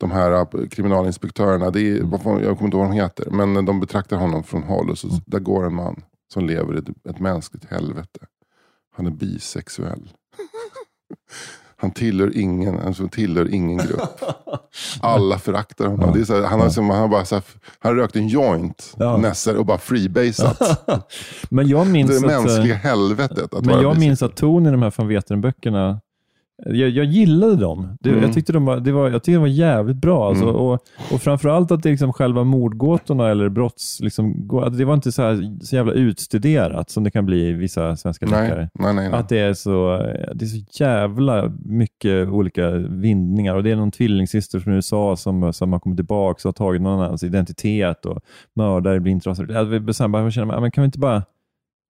de här kriminalinspektörerna, det är, jag kommer inte ihåg vad de heter, men de betraktar honom från håll och så, där går en man som lever ett, ett mänskligt helvete. Han är bisexuell. [LAUGHS] Han tillhör ingen, alltså, tillhör ingen grupp. Alla föraktar honom. Det är så här, han, har, som, han, har bara, så här, han rökt en joint, Ja. Och bara freebasat. [LAUGHS] Men jag minns det att, eh, mänskliga helvetet. Att Men jag minns att ton i de här van Veteren-böckerna, jag, jag gillade dem. Det, Mm. jag, tyckte de var, det var, jag tyckte de var jävligt bra. Alltså. Mm. Och, och framförallt att det liksom själva mordgåtorna eller brotts... Liksom, det var inte så, här, så jävla utstuderat som det kan bli i vissa svenska deckare. nej, nej, nej, nej. Att det är, så, det är så jävla mycket olika vindningar. Och Det är någon tvillingsyster från USA som, som har kommit tillbaka och har tagit någon annans identitet och mördare blir inte rasande. Jag känner, men kan vi inte bara, kan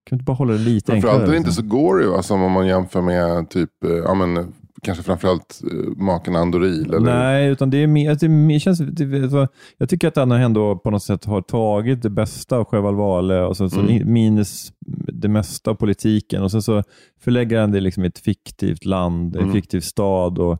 vi inte bara hålla det lite enklare? Framförallt är det inte liksom? så gory va, som om man jämför med typ, eh, ja, men, kanske framförallt eh, maken Andoril. Eller? Nej, utan det är mer, det är mer känns, det, så, jag tycker att han ändå på något sätt har tagit det bästa av Wahlöö och så, så Mm. in- minus det mesta av politiken och sen så förlägger han det liksom i ett fiktivt land, en Mm. fiktiv stad och,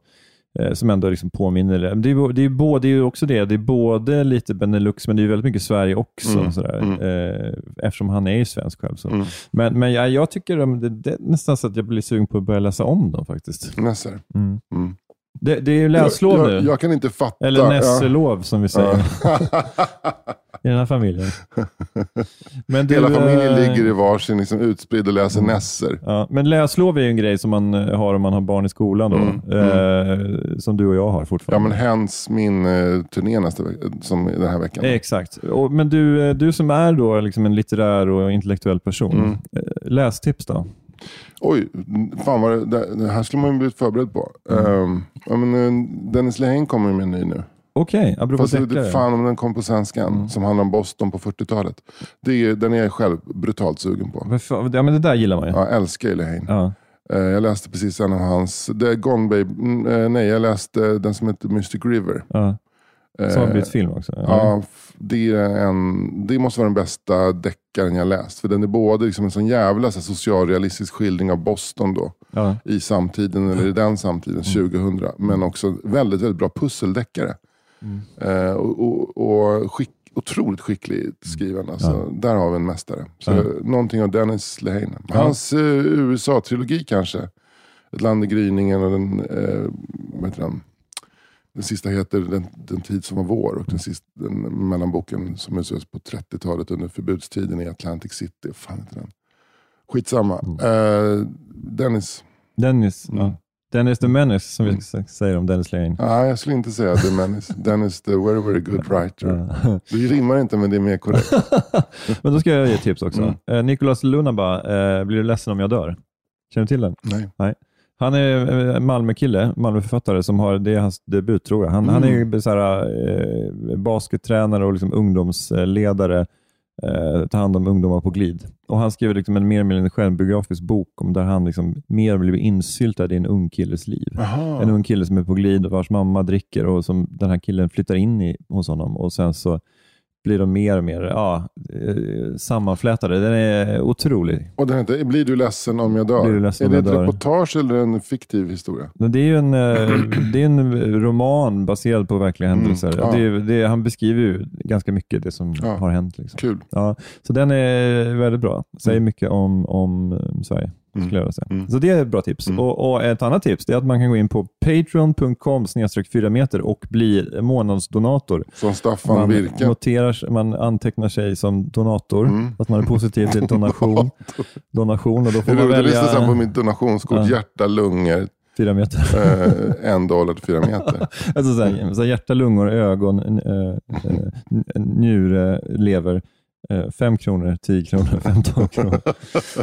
som ändå liksom påminner. Det är, det, är både, det är också det, det är både lite Benelux men det är väldigt mycket Sverige också. Mm, Sådär, mm. eh, eftersom han är ju svensk själv. Så. Mm. Men, men jag, jag tycker de, det, det nästan så att jag blir sugen på att börja läsa om dem faktiskt. Nesser. Mm. Mm. Det, det är ju läslov jag, nu. jag, jag kan inte fatta. Eller nässelov som vi säger Ja. [LAUGHS] i den här familjen. Men du, Hela familjen eh, ligger i varsin liksom, utspridd och läser Nesser. Ja, men läslov är ju en grej som man eh, har om man har barn i skolan. Då, Mm, eh, Som du och jag har Ja fortfarande. men Hens min eh, turné nästa vecka, som den här veckan. Eh, Exakt. Och, men du, eh, du som är då liksom en litterär och intellektuell person. Mm. eh, Lästips då? Oj, fan vad det, det, här skulle man ju blivit förberedd på. Mm. Ehm, ja, men, eh, Dennis Lehane kommer ju med en ny nu. Okej, apropå Fast det, fan om den kom på svenskan, Mm. som handlar om Boston på 40-talet. Det är, den är jag själv brutalt sugen på. Vad fan- Ja, men det där gillar man ju. Jag älskar ju Lehane. Ja. Eh, jag läste precis en av hans, det är Gone Babe, mm, eh, nej jag läste den som heter Mystic River. Ja. Har Eh, också. Ja, f- det, är en, det måste vara den bästa deckaren jag läst. För den är både liksom en sån jävla så socialrealistisk skildring av Boston då. Ja. I samtiden, eller i den samtiden, 2000. Men också väldigt, väldigt bra pusseldeckare. Eh, och och, och skick, otroligt skickligt skriven. Alltså. Där har vi en mästare. Så, Ja. Någonting av Dennis Lehane. Ja. Hans eh, USA-trilogi kanske. Ett land i gryningen och den, eh, vad heter den? Den sista heter den, den tid som var vår och den, sista, den mellanboken som utspelas på 30-talet under förbudstiden i Atlantic City. Fan heter den? Skitsamma. Eh, Dennis. Dennis. Mm. Ja. Dennis the Menace som vi s- säger om Dennis Lehane. Nej, jag skulle inte säga det. Dennis, [LAUGHS] Dennis the very, very good writer. Det rimmar inte men det är mer korrekt. [LAUGHS] Men då ska jag ge ett tips också. Mm. Eh, Nicolas Lunaba, eh, Blir du ledsen om jag dör? Känner du till den? Nej. Han är en Malmökille, Malmöförfattare, som har, det är hans debut tror jag. Han, han är ju så här, eh, baskettränare och liksom ungdomsledare, eh, tar hand om ungdomar på glid. Och Han skriver liksom en mer eller mindre självbiografisk bok om där han liksom mer blir insyltad i en ung killes liv. Jaha. En ung kille som är på glid och vars mamma dricker och som den här killen flyttar in i, hos honom och sen så blir de mer och mer ja, eh, sammanflätade. Den är otrolig. Och den heter Blir du ledsen om jag dör? Blir du ledsen är om det jag ett dör? reportage eller en fiktiv historia? Men Det är en, eh, [CLEARS THROAT] det är en roman baserad på verkliga Mm, händelser. ja. Det är, det är, han beskriver ju ganska mycket det som Ja. har hänt. Liksom. Kul. Ja, så den är väldigt bra. Säger Mm. mycket om, om eh, Sverige. Mm. Skulle jag vilja säga. Mm. Så det är ett bra tips. Mm. Och, och Ett annat tips är att man kan gå in på patreon.com 4 meter och bli månadsdonator. Från Staffan Man, Virke. noterar, man antecknar sig som donator, Mm. att man är positiv till [LAUGHS] donation. donation och då får är man roligt, jag lyssnar sen på välja mitt donationskort. Ja. Hjärta, lungor, fyra meter. eh, en dollar till fyra meter. [LAUGHS] Alltså så här, så här, hjärta, lungor, ögon, eh, eh, njure, lever. Eh, Fem kronor, tio kronor, [LAUGHS] 15 kronor.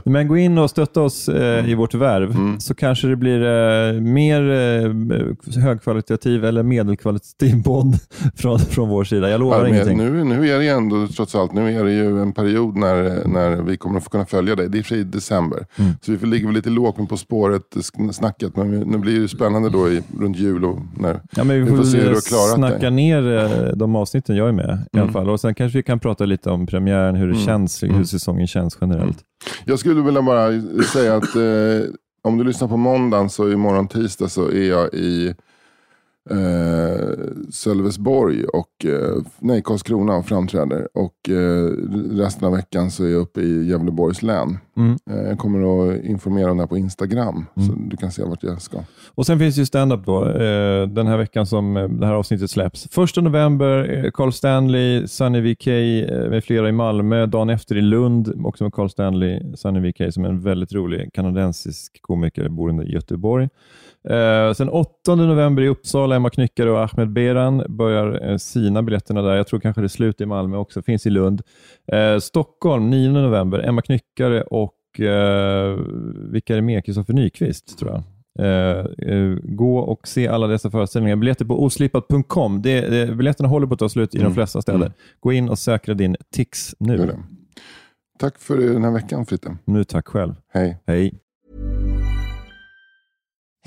Men gå in och stötta oss eh, i vårt värv Mm. så kanske det blir eh, mer eh, högkvalitativ eller medelkvalitativ podd [LAUGHS] från, från vår sida. Jag lovar Ja, ingenting. nu, nu är det ändå, trots allt, nu är det ju en period när, när vi kommer att få kunna följa dig. Det är i december. Mm. Så vi ligga väl lite lågt med På spåret-snacket. Men nu blir det spännande då i, runt jul och när Ja, men vi Vi får, får se hur du har klarat snacka dig. ner eh, de avsnitten jag är med i alla Mm. fall. Och Sen kanske vi kan prata lite om premiären, hur det Mm. känns, hur Mm. säsongen känns generellt. Jag skulle vilja bara säga att eh, om du lyssnar på måndagen så imorgon tisdag så är jag i eh, Sölvesborg och eh, nej, Karlskrona och framträder. Och eh, resten av veckan så är jag uppe i Gävleborgs län. Mm. Eh, jag kommer att informera om det här på Instagram. Så du kan se vart jag ska. Och Sen finns ju stand-up då, eh, den här veckan som eh, det här avsnittet släpps. Första november, eh, Carl Stanley, Sunny VK med flera i Malmö. Dagen efter i Lund, också med Carl Stanley, Sunny VK som är en väldigt rolig kanadensisk komiker, bor i Göteborg. Eh, sen 8 november i Uppsala, Emma Knyckare och Ahmed Beran börjar eh, sina biljetterna där. Jag tror kanske det är slut i Malmö också, finns i Lund. Eh, Stockholm 9 november, Emma Knyckare och eh, vilka är det mer? Kristoffer Nyqvist tror jag. Eh, eh, gå och se alla dessa föreställningar. Biljetter på oslipat.com. Det, det, biljetterna håller på att ta slut i de Mm. flesta städer. Gå in och säkra din Tix nu. det. Tack för den här veckan Fritte. Nu tack själv. Hej. Hej.